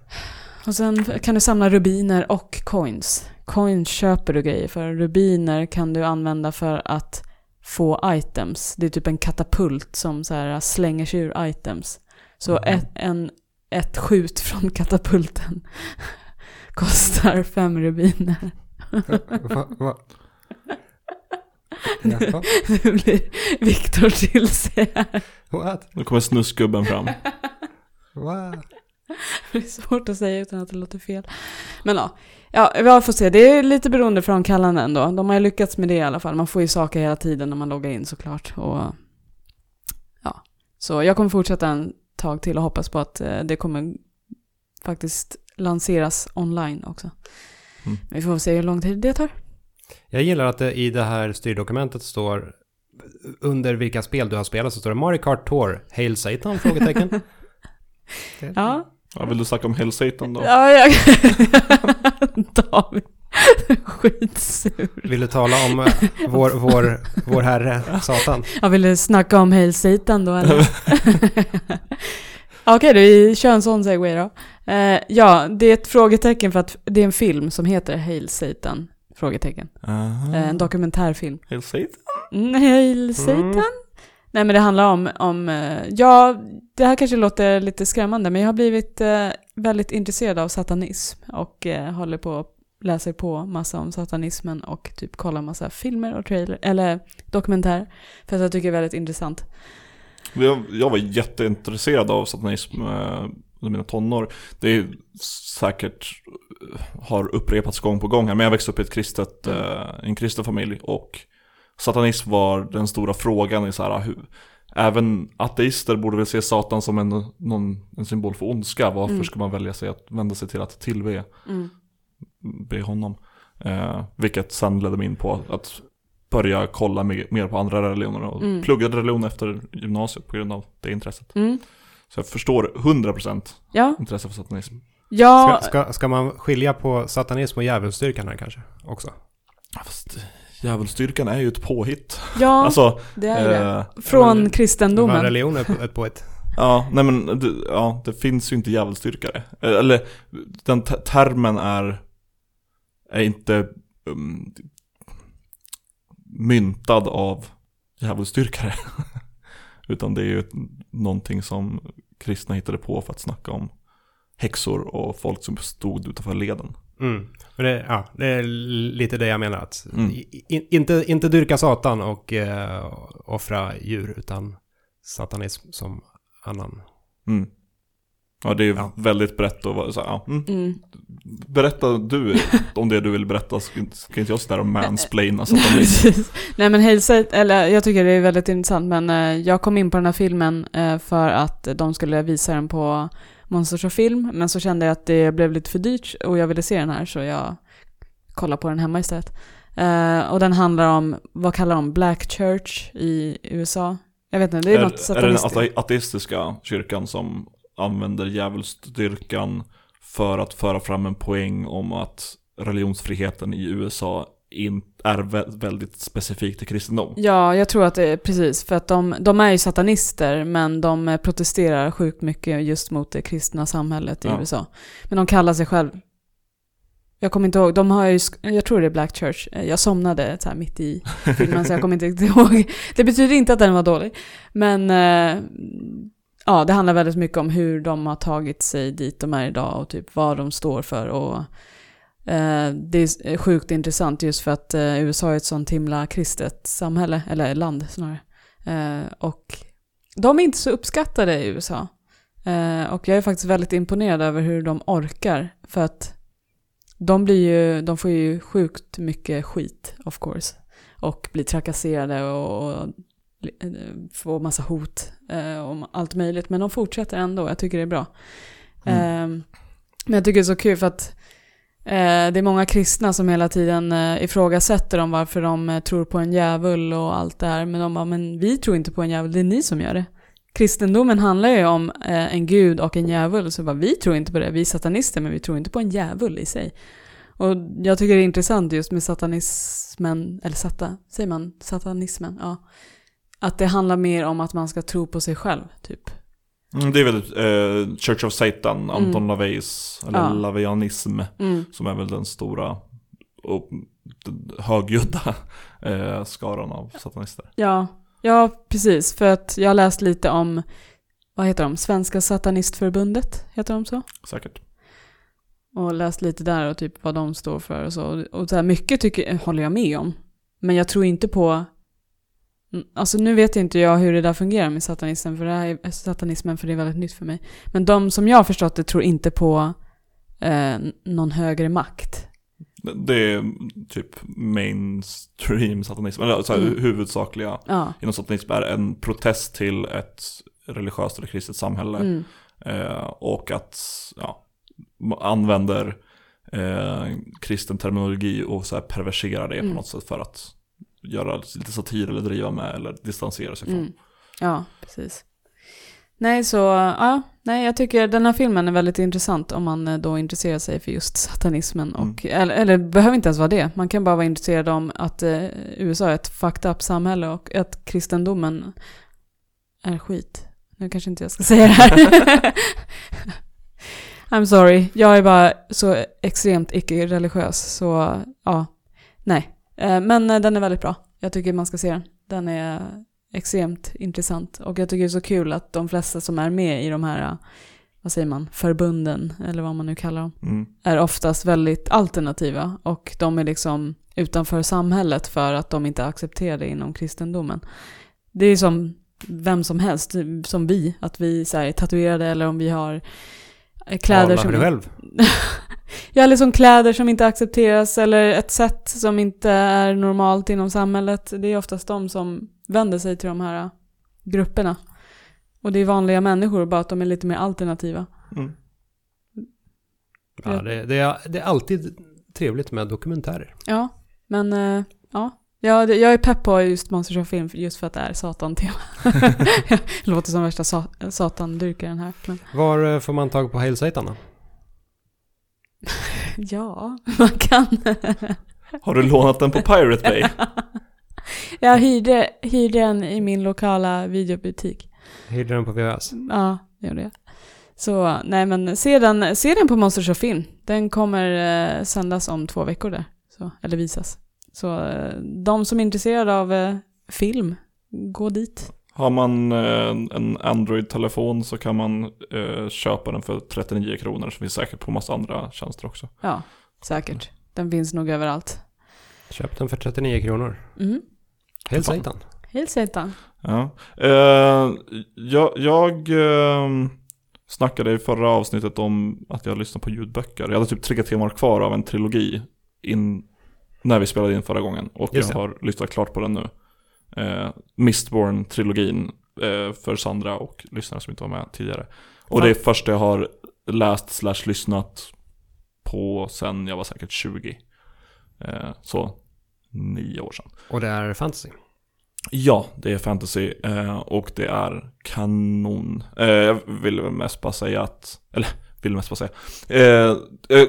Och sen kan du samla rubiner och coins. Coins köper du grejer för. Rubiner kan du använda för att få items. Det är typ en katapult som så här slänger sig ur items. Så Mhm. ett, en, ett skjut från katapulten [laughs] kostar fem rubiner. [laughs] Va, va? Jaha. [laughs] Nu blir Viktor till sig här. What? Nu kommer snuskgubben fram. Va? [laughs] Det är svårt att säga utan att det låter fel. Men ja, ja vi får se. Det är lite beroende från kallan ändå. De har ju lyckats med det i alla fall. Man får ju saker hela tiden när man loggar in såklart. Och, ja. Så jag kommer fortsätta en tag till och hoppas på att eh, det kommer faktiskt lanseras online också. Mm. Men vi får se hur lång tid det tar. Jag gillar att det i det här styrdokumentet står under vilka spel du har spelat så står det Mario Kart Tour, Hail Satan? Frågetecken. [laughs] Ja, Ja, vill du snacka om Hell Satan då? ja jag... [laughs] David. Skitsur. Vill du tala om eh, vår, vår, vår herre Satan? Jag ville snacka om Hail Satan då eller? [laughs] Okej, då, vi kör en sån segway då. Eh, ja, det är ett frågetecken för att det är en film som heter Hail Satan. Frågetecken. Aha. Eh, en dokumentärfilm. Hell Satan? Mm, Hail Satan? Mm. Nej men det handlar om, om eh, ja, det här kanske låter lite skrämmande men jag har blivit eh, väldigt intresserad av satanism och håller på läser på massa om satanismen och typ kollar massa filmer och trailer, eller dokumentärer. För att jag tycker det är väldigt intressant. Jag, jag var jätteintresserad av satanism under mina tonår. Det är säkert eh, har upprepats gång på gång här, men jag växte upp i ett kristet, eh, en kristen familj och satanism var den stora frågan i så här, hur, även ateister borde väl se Satan som en, någon, en symbol för ondska. Varför Mm. ska man välja sig att vända sig till att tillbe Mm. be honom? Eh, vilket sen ledde mig in på att börja kolla mer på andra religioner och Mm. pluggade religion efter gymnasiet på grund av det intresset. Mm. Så jag förstår 100% Ja, intresse för satanism. ja, Ska, ska, ska man skilja på satanism och djävulsdyrkan här kanske också? Ja, Fast djävulsdyrkan är ju ett påhitt. ja [laughs] Alltså, det är det. eh, Från men- kristendomen. religion är på- ett poet. [laughs] ja, nej men det, ja, det finns ju inte djävulsdyrkare. Eh, Eller den te- termen är, är inte um, myntad av djävulsdyrkare. [laughs] Utan det är ju ett, någonting som kristna hittade på för att snacka om häxor och folk som stod utanför leden. Mm. Det, ja, det är lite det jag menar. Att Mm. i- inte, inte dyrka Satan och eh, offra djur, utan satanism som annan. Mm. Ja, det är ju Ja. väldigt brett och vara så ja, mm. Mm. Berätta du om det du vill berätta, inte- ska inte jag sitta där och mansplaina [laughs] satanism. Precis. Nej men Hailsite, eller jag tycker det är väldigt intressant men eh, jag kom in på den här filmen eh, för att de skulle visa den på Monsters Film men så kände jag att det blev lite för dyrt och jag ville se den här så jag kollade på den hemma istället. Eh, och den handlar om, vad kallar de, Black Church i USA? Jag vet inte, det är, något är, är det den satanistiskt. ate- ateistiska kyrkan som använder djävulsdyrkan för att föra fram en poäng om att religionsfriheten i USA in, är vä- väldigt specifik till kristendom? Ja, jag tror att det är precis. För att de, de är ju satanister, men de protesterar sjukt mycket just mot det kristna samhället i Ja. USA. Men de kallar sig själv... Jag kommer inte ihåg, de har ju, jag tror det är Black Church. Eh, Jag somnade så mitt i filmen så jag kommer inte [laughs] ihåg. Det betyder inte att den var dålig. Men eh, ja, det handlar väldigt mycket om hur de har tagit sig dit de är idag och typ vad de står för. Och eh, det är eh, sjukt intressant just för att eh, USA är ett sånt himla kristet samhälle, eller land snarare. Eh, och de är inte så uppskattade i USA. Eh, och jag är faktiskt väldigt imponerad över hur de orkar. För att de, blir ju, de får ju sjukt mycket skit, of course. Och blir trakasserade och, och får massa hot eh, om allt möjligt. Men de fortsätter ändå, jag tycker det är bra. Mm. Eh, men jag tycker det är så kul för att eh, det är många kristna som hela tiden eh, ifrågasätter om varför de eh, tror på en djävul och allt det här. Men de bara, men vi tror inte på en djävul, det är ni som gör det. Kristendomen handlar ju om eh, en gud och en djävul, så bara, vi tror inte på det, vi är satanister, men vi tror inte på en djävul i sig. Och jag tycker det är intressant just med satanismen, eller sata, säger man satanismen? Ja. Att det handlar mer om att man ska tro på sig själv, typ. Mm, det är väl eh, Church of Satan, Anton Mm. LaVeys, eller Ja. Laveanism, Mm. som är väl den stora och högljudda eh, skaran av satanister. Ja, ja, precis. För att jag har läst lite om, vad heter de, Svenska Satanistförbundet, heter de så? Säkert. Och läst lite där och typ vad de står för och så. Och så här, mycket tycker, håller jag med om. Men jag tror inte på, alltså nu vet inte jag hur det där fungerar med satanismen, för det är, satanismen, för det är väldigt nytt för mig. Men de som jag har förstått det tror inte på eh, någon högre makt. Det är typ mainstream satanism, eller så här, Mm. huvudsakliga Ja. inom satanism är en protest till ett religiöst eller kristet samhälle. Mm. Eh, och att, ja, använder eh, kristen terminologi och så här perverserar det Mm. på något sätt för att göra lite satir eller driva med eller distansera sig från. Mm. Ja, precis. Nej, så ja, nej, jag tycker den här filmen är väldigt intressant om man eh, då intresserar sig för just satanismen. Och, eller, eller behöver inte ens vara det. Man kan bara vara intresserad om att eh, USA är ett fucked up samhälle och att kristendomen är skit. Nu kanske inte jag ska [laughs] säga det här. I'm sorry, jag är bara så extremt icke-religiös. Så ja, nej. Eh, Men eh, den är väldigt bra. Jag tycker man ska se den. Den är extremt intressant. Och jag tycker det är så kul att de flesta som är med i de här, eh, vad säger man, förbunden, eller vad man nu kallar dem, Mm. är oftast väldigt alternativa. Och de är liksom utanför samhället för att de inte accepterar det inom kristendomen. Det är som vem som helst, som vi, att vi så här, är tatuerade eller om vi har kläder Tala som... för dig själv. [laughs] Ja, eller som kläder som inte accepteras eller ett sätt som inte är normalt inom samhället. Det är oftast de som vänder sig till de här grupperna. Och det är vanliga människor, bara att de är lite mer alternativa. Mm. Ja, det, det, är, det är alltid trevligt med dokumentärer. Ja, men äh, ja. Ja, det- jag är pepp på just Monsters of Film just för att det är satan-tema. Jag [laughs] [laughs] låter som värsta sa satandyrkaren här. Men Var eh, får man tag på Hail Satan då? [laughs] ja, man kan. Har du lånat den på Pirate Bay? [laughs] jag hyrde, hyrde den i min lokala videobutik. Hyrde den på VHS? Ja, det gjorde jag. Så nej men se den, se den på Monsters of Film. Den kommer eh, sändas om två veckor där. Så, eller visas. Så eh, de som är intresserade av eh, film, gå dit. Har man eh, en Android-telefon så kan man eh, köpa den för 39 kronor. Så finns säkert på massa andra tjänster också. Ja, säkert. Den finns nog överallt. Köp den för 39 kronor. Mm. Helt satan. Helt satan. Ja. Eh, jag jag eh, snackade i förra avsnittet om att jag lyssnade på ljudböcker. Jag hade typ tre timmar kvar av en trilogi in, när vi spelade in förra gången. Och Just jag har lyssnat klart på den nu. Eh, Mistborn-trilogin eh, för Sandra och lyssnare som inte var med tidigare. Och det är första jag har läst slash lyssnat på sen jag var säkert 20. Eh, så nio år sedan. Och det är fantasy. Ja, det är fantasy eh, och det är kanon. Eh, jag vill mest bara säga att, eller vill mest bara säga. Eh, eh,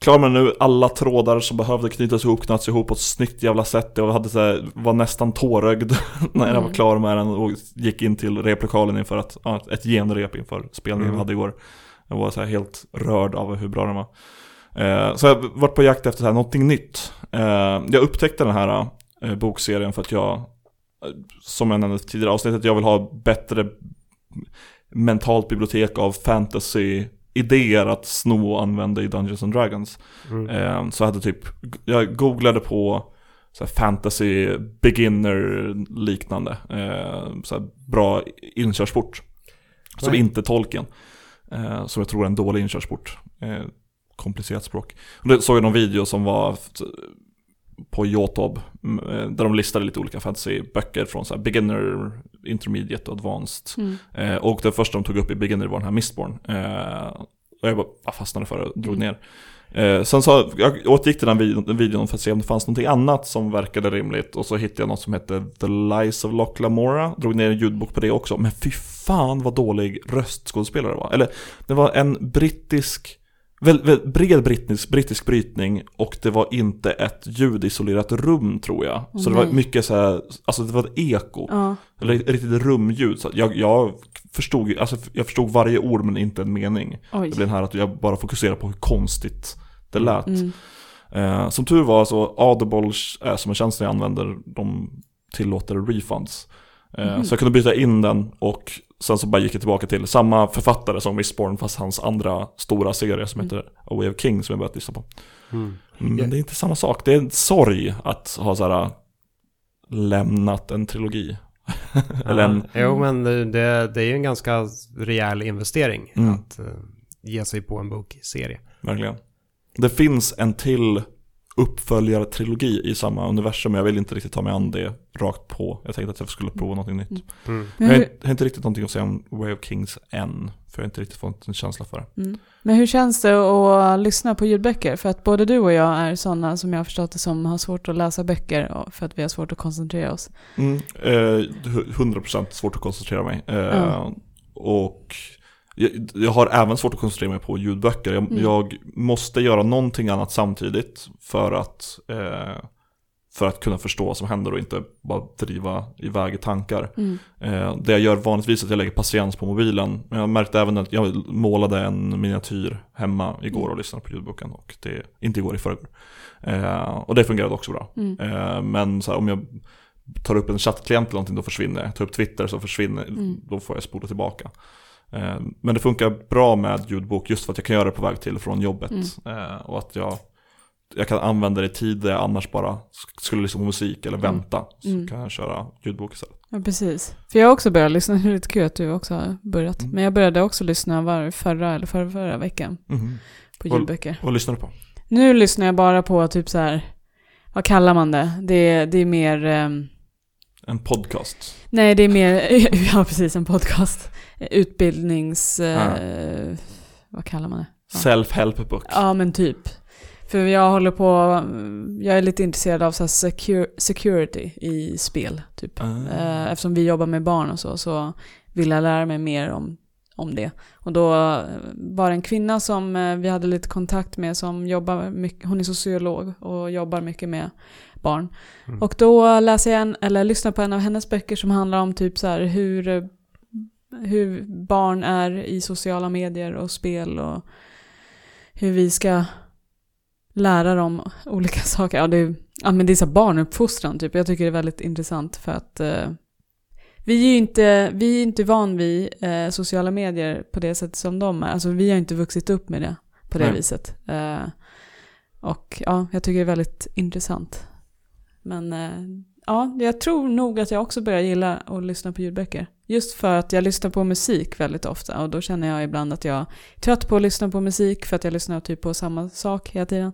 klar med nu, alla trådar som behövde knytas ihop knöts ihop på ett snyggt jävla sätt. Jag hade så här, var nästan tårögd [laughs] när jag var Mm. klar med den och gick in till replokalen inför att, ett genrep inför spelningen Mm. vi hade igår. Jag var så här helt rörd av hur bra den var. Eh, så jag varit på jakt efter så här, någonting nytt. Eh, jag upptäckte den här eh, bokserien för att jag, eh, som jag nämnde tidigare avsnittet, jag vill ha bättre mentalt bibliotek av fantasy-idéer att sno och använda i Dungeons and Dragons. Mm. Eh, så jag hade typ, jag googlade på så fantasy beginner liknande, eh, så bra inkörsport. Som Nej. inte tolken. Eh, som jag tror är en dålig inkörsport. Eh, komplicerat språk. Och då såg jag någon video som var på Youtube. Mm, eh, Där de listade lite olika fantasyböcker från så beginner, intermediate och advanced. Mm. Eh, och det första de tog upp i beginner var den här Mistborn. Eh, och jag bara fastnade för det och drog ner. Eh, sen så, jag återgick till den videon, den videon för att se om det fanns någonting annat som verkade rimligt. Och så hittade jag något som hette The Lies of Loch Lamora. Drog ner en ljudbok på det också. Men fy fan vad dålig röstskådespelare det var. Eller, det var en brittisk, väl, väl, bred brittisk, brittisk brytning. Och det var inte ett ljudisolerat rum tror jag. Åh, så det var nej. mycket så här, alltså det var ett eko. Ja. Eller ett riktigt rumljud. Så jag, jag, förstod, alltså jag förstod varje ord men inte en mening. Oj. Det blev den här att jag bara fokuserar på hur konstigt det lät. Mm. Eh, som tur var så Audible är som en tjänst jag använder, de tillåter refunds. Mhm. Så jag kunde byta in den och sen så bara gick jag tillbaka till samma författare som Mistborn fast hans andra stora serie som Mm. heter A Way of King som jag börjat lyssna på. Mm. Men Ja. det är inte samma sak, det är en sorg att ha så här lämnat en trilogi. [laughs] Eller en, Ja, Jo, men det, det är ju en ganska rejäl investering Mm. att eh, ge sig på en bokserie. verkligen. Det finns en till uppföljartrilogi i samma universum, men jag vill inte riktigt ta mig an det rakt på. Jag tänkte att jag skulle prova någonting nytt. Mm. Mm. Men, Jag har, hur, jag har inte riktigt någonting att säga om Way of Kings än, för jag har inte riktigt fått en känsla för det. mm. Men hur känns det att lyssna på ljudböcker? För att både du och jag är sådana som jag har förstått det som har svårt att läsa böcker för att vi har svårt att koncentrera oss. Mm, eh, 100% svårt att koncentrera mig. Eh. Och jag, jag har även svårt att koncentrera mig på ljudböcker. Jag, Mm. jag måste göra någonting annat samtidigt för att, eh, för att kunna förstå vad som händer och inte bara driva iväg i tankar. Mm. Eh, det jag gör vanligtvis är att jag lägger patiens på mobilen. Men jag märkte även att jag målade en miniatyr hemma igår och lyssnade på ljudboken. Och det, inte igår, i förrgår. Eh, och det fungerade också bra. Mm. Eh, men här, om jag tar upp en chattklient eller någonting då försvinner jag. Tar upp Twitter så försvinner Mm. Då får jag spola tillbaka. Eh, men det funkar bra med ljudbok just för att jag kan göra det på väg till och från jobbet. Mm. Eh, och att jag, jag kan använda det i tid där jag annars bara sk- skulle lyssna på musik eller Mm. vänta. Så Mm. kan jag köra ljudbok istället. Ja, precis. För jag har också börjat lyssna, [laughs] det är lite kul att du också har börjat. Mm. Men jag började också lyssna var förra eller förra, förra veckan på Vad- ljudböcker. Vad lyssnar du på? Nu lyssnar jag bara på typ så här, vad kallar man det? Det, är- det är mer, ehm, En podcast? nej det är mer, [laughs] ja precis en podcast. Utbildnings, eh, vad kallar man det? Ja. Self-help book? Ja men typ. För jag håller på, jag är lite intresserad av så secure, security i spel typ. Eh, Eftersom vi jobbar med barn och så, så vill jag lära mig mer om, om det. Och då eh, var det en kvinna som vi hade lite kontakt med som jobbar mycket, hon är sociolog och jobbar mycket med barn. Mm. Och då läser jag en, eller lyssnar på en av hennes böcker som handlar om typ så här hur, hur barn är i sociala medier och spel och hur vi ska lära dem olika [laughs] saker. Ja, det är, ja, men det är så barnuppfostran typ. Jag tycker det är väldigt intressant för att eh, vi är ju inte, vi är inte van vid eh, sociala medier på det sättet som de är. Alltså vi har inte vuxit upp med det på det Nej. viset. Eh, och ja, jag tycker det är väldigt intressant. Men eh, ja, jag tror nog att jag också börjar gilla att lyssna på ljudböcker. Just för att jag lyssnar på musik väldigt ofta och då känner jag ibland att jag är trött på att lyssna på musik för att jag lyssnar typ på samma sak hela tiden.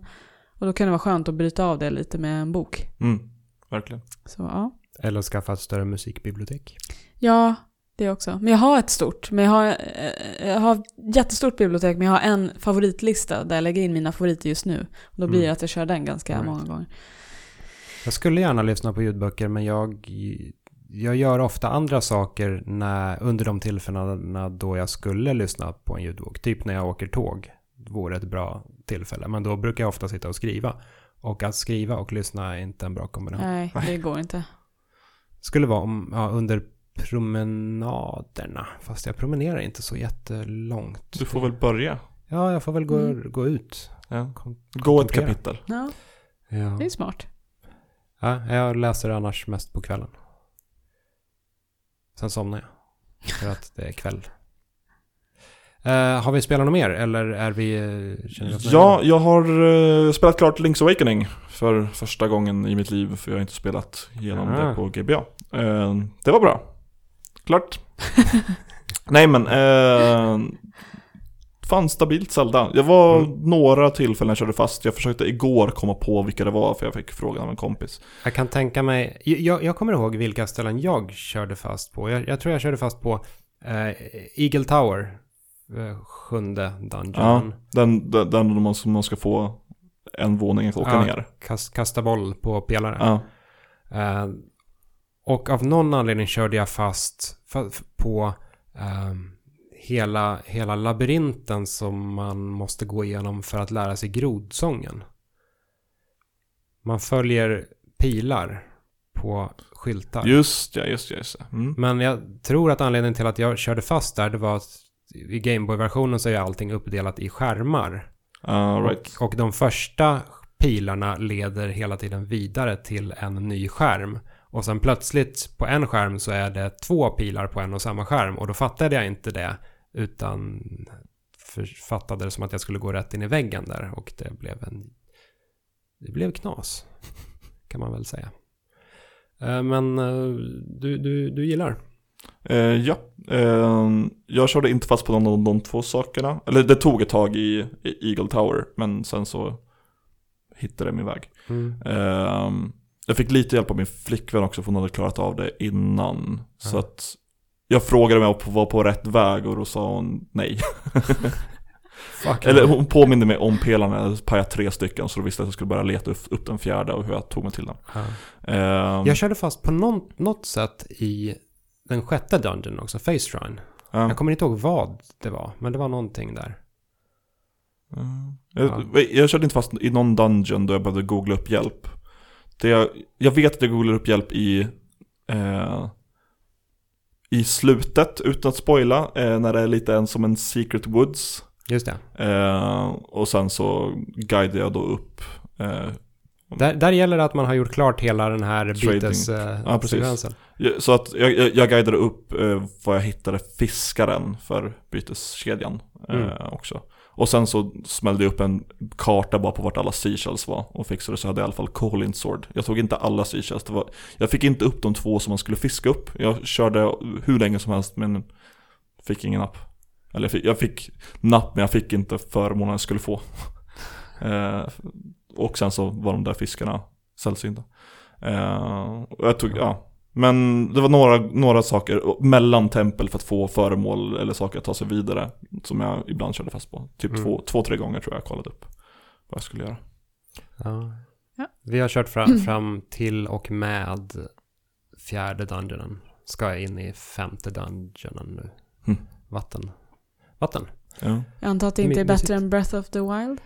Och då kan det vara skönt att bryta av det lite med en bok. Mm, verkligen. Så ja. Eller skaffa ett större musikbibliotek. Ja, det också. Men jag har ett stort. Men jag har, eh, jag har ett jättestort bibliotek, men jag har en favoritlista där jag lägger in mina favoriter just nu. Och då blir Mm. det att jag kör den ganska Right. många gånger. Jag skulle gärna lyssna på ljudböcker men jag, jag gör ofta andra saker när, under de tillfällena då jag skulle lyssna på en ljudbok. Typ när jag åker tåg vore ett bra tillfälle. Men då brukar jag ofta sitta och skriva. Och att skriva och lyssna är inte en bra kombination. Nej, det [laughs] går inte. Skulle vara om, ja, under promenaderna. Fast jag promenerar inte så jättelångt. Du får väl börja. Ja, jag får väl gå, Mm. gå ut. Ja. Kom- Gå ett kapitel. Ja, Ja. det är smart. ja, jag läser annars mest på kvällen. Sen somnar jag. För att det är kväll. Eh, har vi spelat något mer eller är vi... nöjda? Ja, jag har eh, spelat klart Link's Awakening för första gången i mitt liv. För jag har inte spelat igenom Ah. det på GBA. Det var bra. Klart. [laughs] Nej men, fan stabilt Zelda. Jag var Mm. några tillfällen jag körde fast. Jag försökte igår komma på vilka det var för jag fick frågan av en kompis. Jag kan tänka mig... Jag, jag kommer ihåg vilka ställen jag körde fast på. Jag, jag tror jag körde fast på eh, Eagle Tower. Eh, sjunde Ja, dungeon. den, den, den man, som man ska få en våning att åka Ja. ner. Kast, kasta boll på pelare. Ja. Eh, och av någon anledning körde jag fast på ehm, hela, hela labyrinten som man måste gå igenom för att lära sig grodsången. Man följer pilar på skyltar. Just ja, just ja, just ja. Mm. Men jag tror att anledningen till att jag körde fast där det var att i Gameboy-versionen så är allting uppdelat i skärmar. Ah, right. Och, och de första pilarna leder hela tiden vidare till en ny skärm. Och sen plötsligt på en skärm så är det två pilar på en och samma skärm. Och då fattade jag inte det. Utan för, fattade det som att jag skulle gå rätt in i väggen där. Och det blev en... Det blev knas. [laughs] Kan man väl säga. Eh, Men eh, du, du, du gillar? Eh, ja, eh, jag körde inte fast på någon av de två sakerna. Eller det tog ett tag i, i Eagle Tower, men sen så hittade jag min väg. Mm. Eh, jag fick lite hjälp av min flickvän också, för hon hade klarat av det innan. Så Ja. att jag frågade om jag var på rätt väg och då sa hon nej. [laughs] Eller hon påminde mig om pelarna, jag pajade tre stycken, så då visste jag att jag skulle börja leta upp- den fjärde och hur jag tog mig till den. Ja. Eh, Jag körde fast på någon, något sätt i den sjätte dungeon också, Face Shrine. ja. Jag kommer inte ihåg vad det var, men det var någonting där. Mm. Jag, jag körde inte fast i någon dungeon då jag behövde googla upp hjälp. Det jag, jag vet att jag googlar upp hjälp i eh, I slutet, utan att spoila, eh, när det är lite en som en Secret Woods. Just det. Eh, och sen så guidar jag då upp eh, Där, där gäller det att man har gjort klart hela den här Trading. bytes Ja, eh, Så att jag, jag, jag guidade upp eh, vad jag hittade fiskaren för byteskedjan eh, Mm. också. Och sen så smällde jag upp en karta bara på vart alla seashells var och fixade så hade jag i alla fall Colin Sword. Jag tog inte alla seashells, det var, jag fick inte upp de två som man skulle fiska upp. Jag körde hur länge som helst men fick ingen napp. Eller jag fick, jag fick napp men jag fick inte förmånen jag skulle få. [laughs] eh, och sen så var de där fiskarna sällsynta. Eh, och jag tog, ja. Men det var några, några saker mellan tempel för att få föremål eller saker att ta sig vidare. Som jag ibland körde fast på. Typ Mm. två, två, tre gånger tror jag jag kollade upp vad jag skulle göra. Ja. Ja. Vi har kört fram, [clears throat] fram till och med fjärde dungeonen. Ska jag in i femte dungeonen nu. Mm. Vatten. Vatten. Ja. Jag antar att det inte är bättre än Breath of the Wild?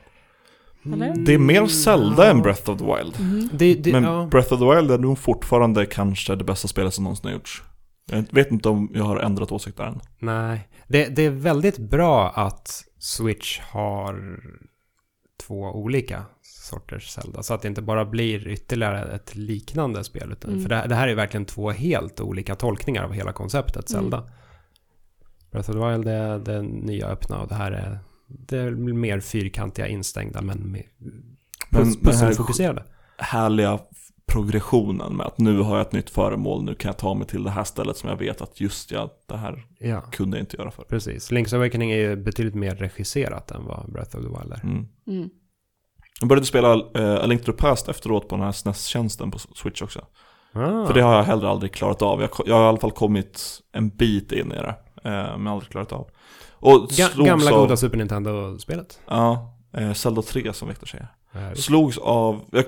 Eller? Det är mer Zelda ja. än Breath of the Wild. Mhm. Det, det, Men ja. Breath of the Wild är nog fortfarande kanske det bästa spelet som någonsin har gjorts. Jag vet inte om jag har ändrat åsikt där än. Nej, det, det är väldigt bra att Switch har två olika sorters Zelda. Så att det inte bara blir ytterligare ett liknande spel. Utan, Mm. För det, det här är verkligen två helt olika tolkningar av hela konceptet Mm. Zelda. Breath of the Wild är det nya öppna och det här är det är mer fyrkantiga instängda men Men den pusselfokuserade. härliga progressionen med att nu har jag ett nytt föremål, nu kan jag ta mig till det här stället som jag vet att just ja, det här Ja, kunde jag inte göra för. precis. Link's Awakening är ju betydligt mer regisserat än vad Breath of the Wild är. Mm. Mm. Jag började spela uh, A Link to the Past efteråt på den här SNES-tjänsten på Switch också. Ah. För det har jag heller aldrig klarat av. Jag, jag har i alla fall kommit en bit in i det, eh, men aldrig klarat av. Och Ga- gamla av, goda Super Nintendo-spelet. Ja, eh, Zelda 3 som Victor säger. Visst. Slogs av, jag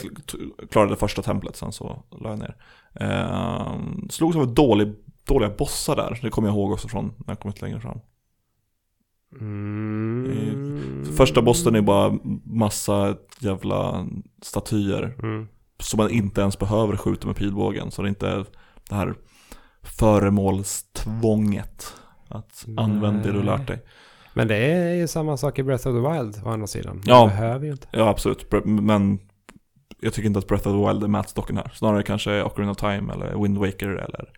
klarade första templet sen så la jag ner. Eh, slogs av dålig, dåliga bossar där, det kommer jag ihåg också från när jag kommit längre fram. Mm. Första bossen är bara massa jävla statyer Mm. som man inte ens behöver skjuta med pilbågen. Så det är inte det här föremålstvånget. Att använd det du lärt dig. Men det är ju samma sak i Breath of the Wild å andra sidan. Ja. Du behöver ju inte. Ja, absolut. Men jag tycker inte att Breath of the Wild är mätstocken här. Snarare kanske Ocarina of Time eller Wind Waker eller...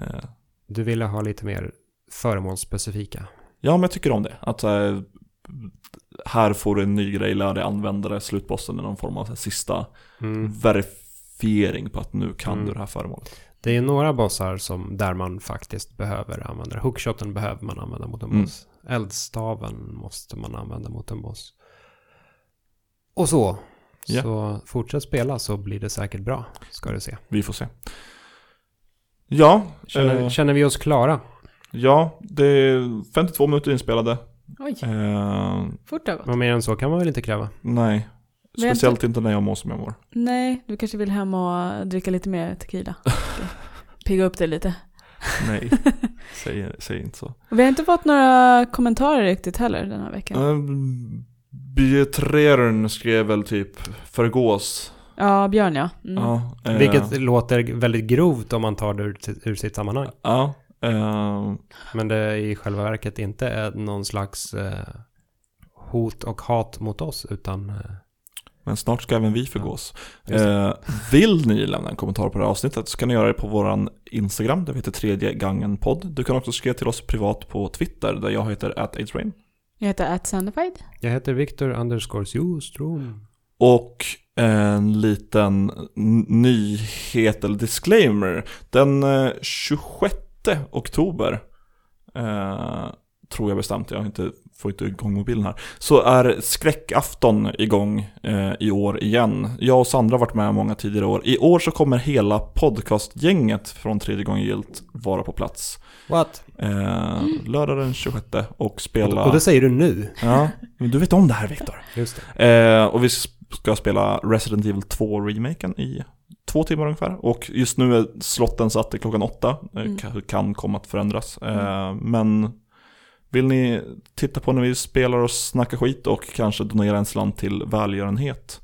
Eh, Du ville ha lite mer föremålsspecifika. ja, men jag tycker om det. Att eh, här får du en ny grej, lär dig använda det, slutbossen är någon form av här sista Mm. verifiering på att nu kan Mm. du det här föremålet. Det är några bossar som, där man faktiskt behöver använda det. Hookshoten behöver man använda mot en Mm. boss. Eldstaven måste man använda mot en boss. Och så. Ja. Så fortsätt spela så blir det säkert bra. Ska du se. Vi får se. Ja, Känner, eh, känner vi oss klara? ja, det är 52 minuter inspelade. Oj, Eh, fort gått. Vad mer än så kan man väl inte kräva? nej, Men speciellt inte när jag mår som jag mår. Nej, du kanske vill hem och dricka lite mer tequila. [laughs] Pigga upp dig lite. Nej, säg, säg inte så. Vi har inte fått några kommentarer riktigt heller den här veckan. Um, Bietreren skrev väl typ förgås. Ja, Björn ja. Mm. Ja, eh, Vilket låter väldigt grovt om man tar det ur, ur sitt sammanhang. Ja, eh, Men det i själva verket inte är någon slags eh, hot och hat mot oss utan... Eh, men snart ska även vi förgås. det. Eh, vill ni lämna en kommentar på det här avsnittet så kan ni göra det på våran Instagram, där vi heter tredje gången podd. Du kan också skriva till oss privat på Twitter, där jag heter ataidsrain. Jag heter atsandified. jag heter Victor underscores Jostrom. Och en liten nyhet eller disclaimer. Den eh, 26 oktober, eh, tror jag bestämt, jag har inte, får inte igång mobilen här, så är skräckafton igång eh, i år igen. Jag och Sandra har varit med många tidigare år. I år så kommer hela podcastgänget från tredje gången gilt vara på plats. What? Eh, lördag den 26 och spela... Och, det säger du nu? Ja, men du vet om det här Viktor. Just det. Eh, och vi ska spela Resident Evil 2-remaken i två timmar ungefär. Och just nu är slotten satt till klockan åtta. Eh, Mm. ka- Kan komma att förändras. Eh, men vill ni titta på när vi spelar och snackar skit och kanske donera en slant till välgörenhet.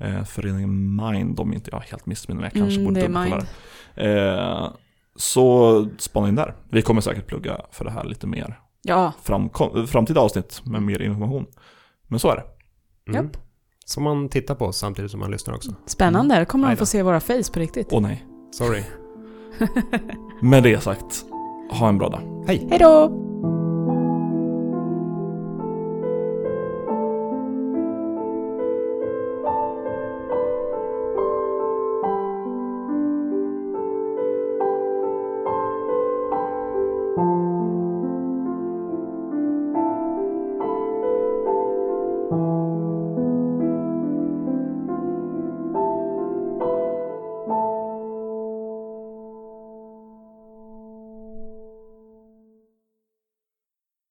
Eh, föreningen Mind, om inte jag helt missminner mig. Jag kanske Mm, borde dubbelkolla det. Eh, så spana in där. Vi kommer säkert plugga för det här lite mer Ja, fram, kom, framtida avsnitt med mer information. Men så är det. Mm. Japp. Som man tittar på samtidigt som man lyssnar också. spännande. Här kommer då. få se våra face på riktigt. Åh nej. Sorry. [laughs] Med det sagt, ha en bra dag. Hej! Hej då!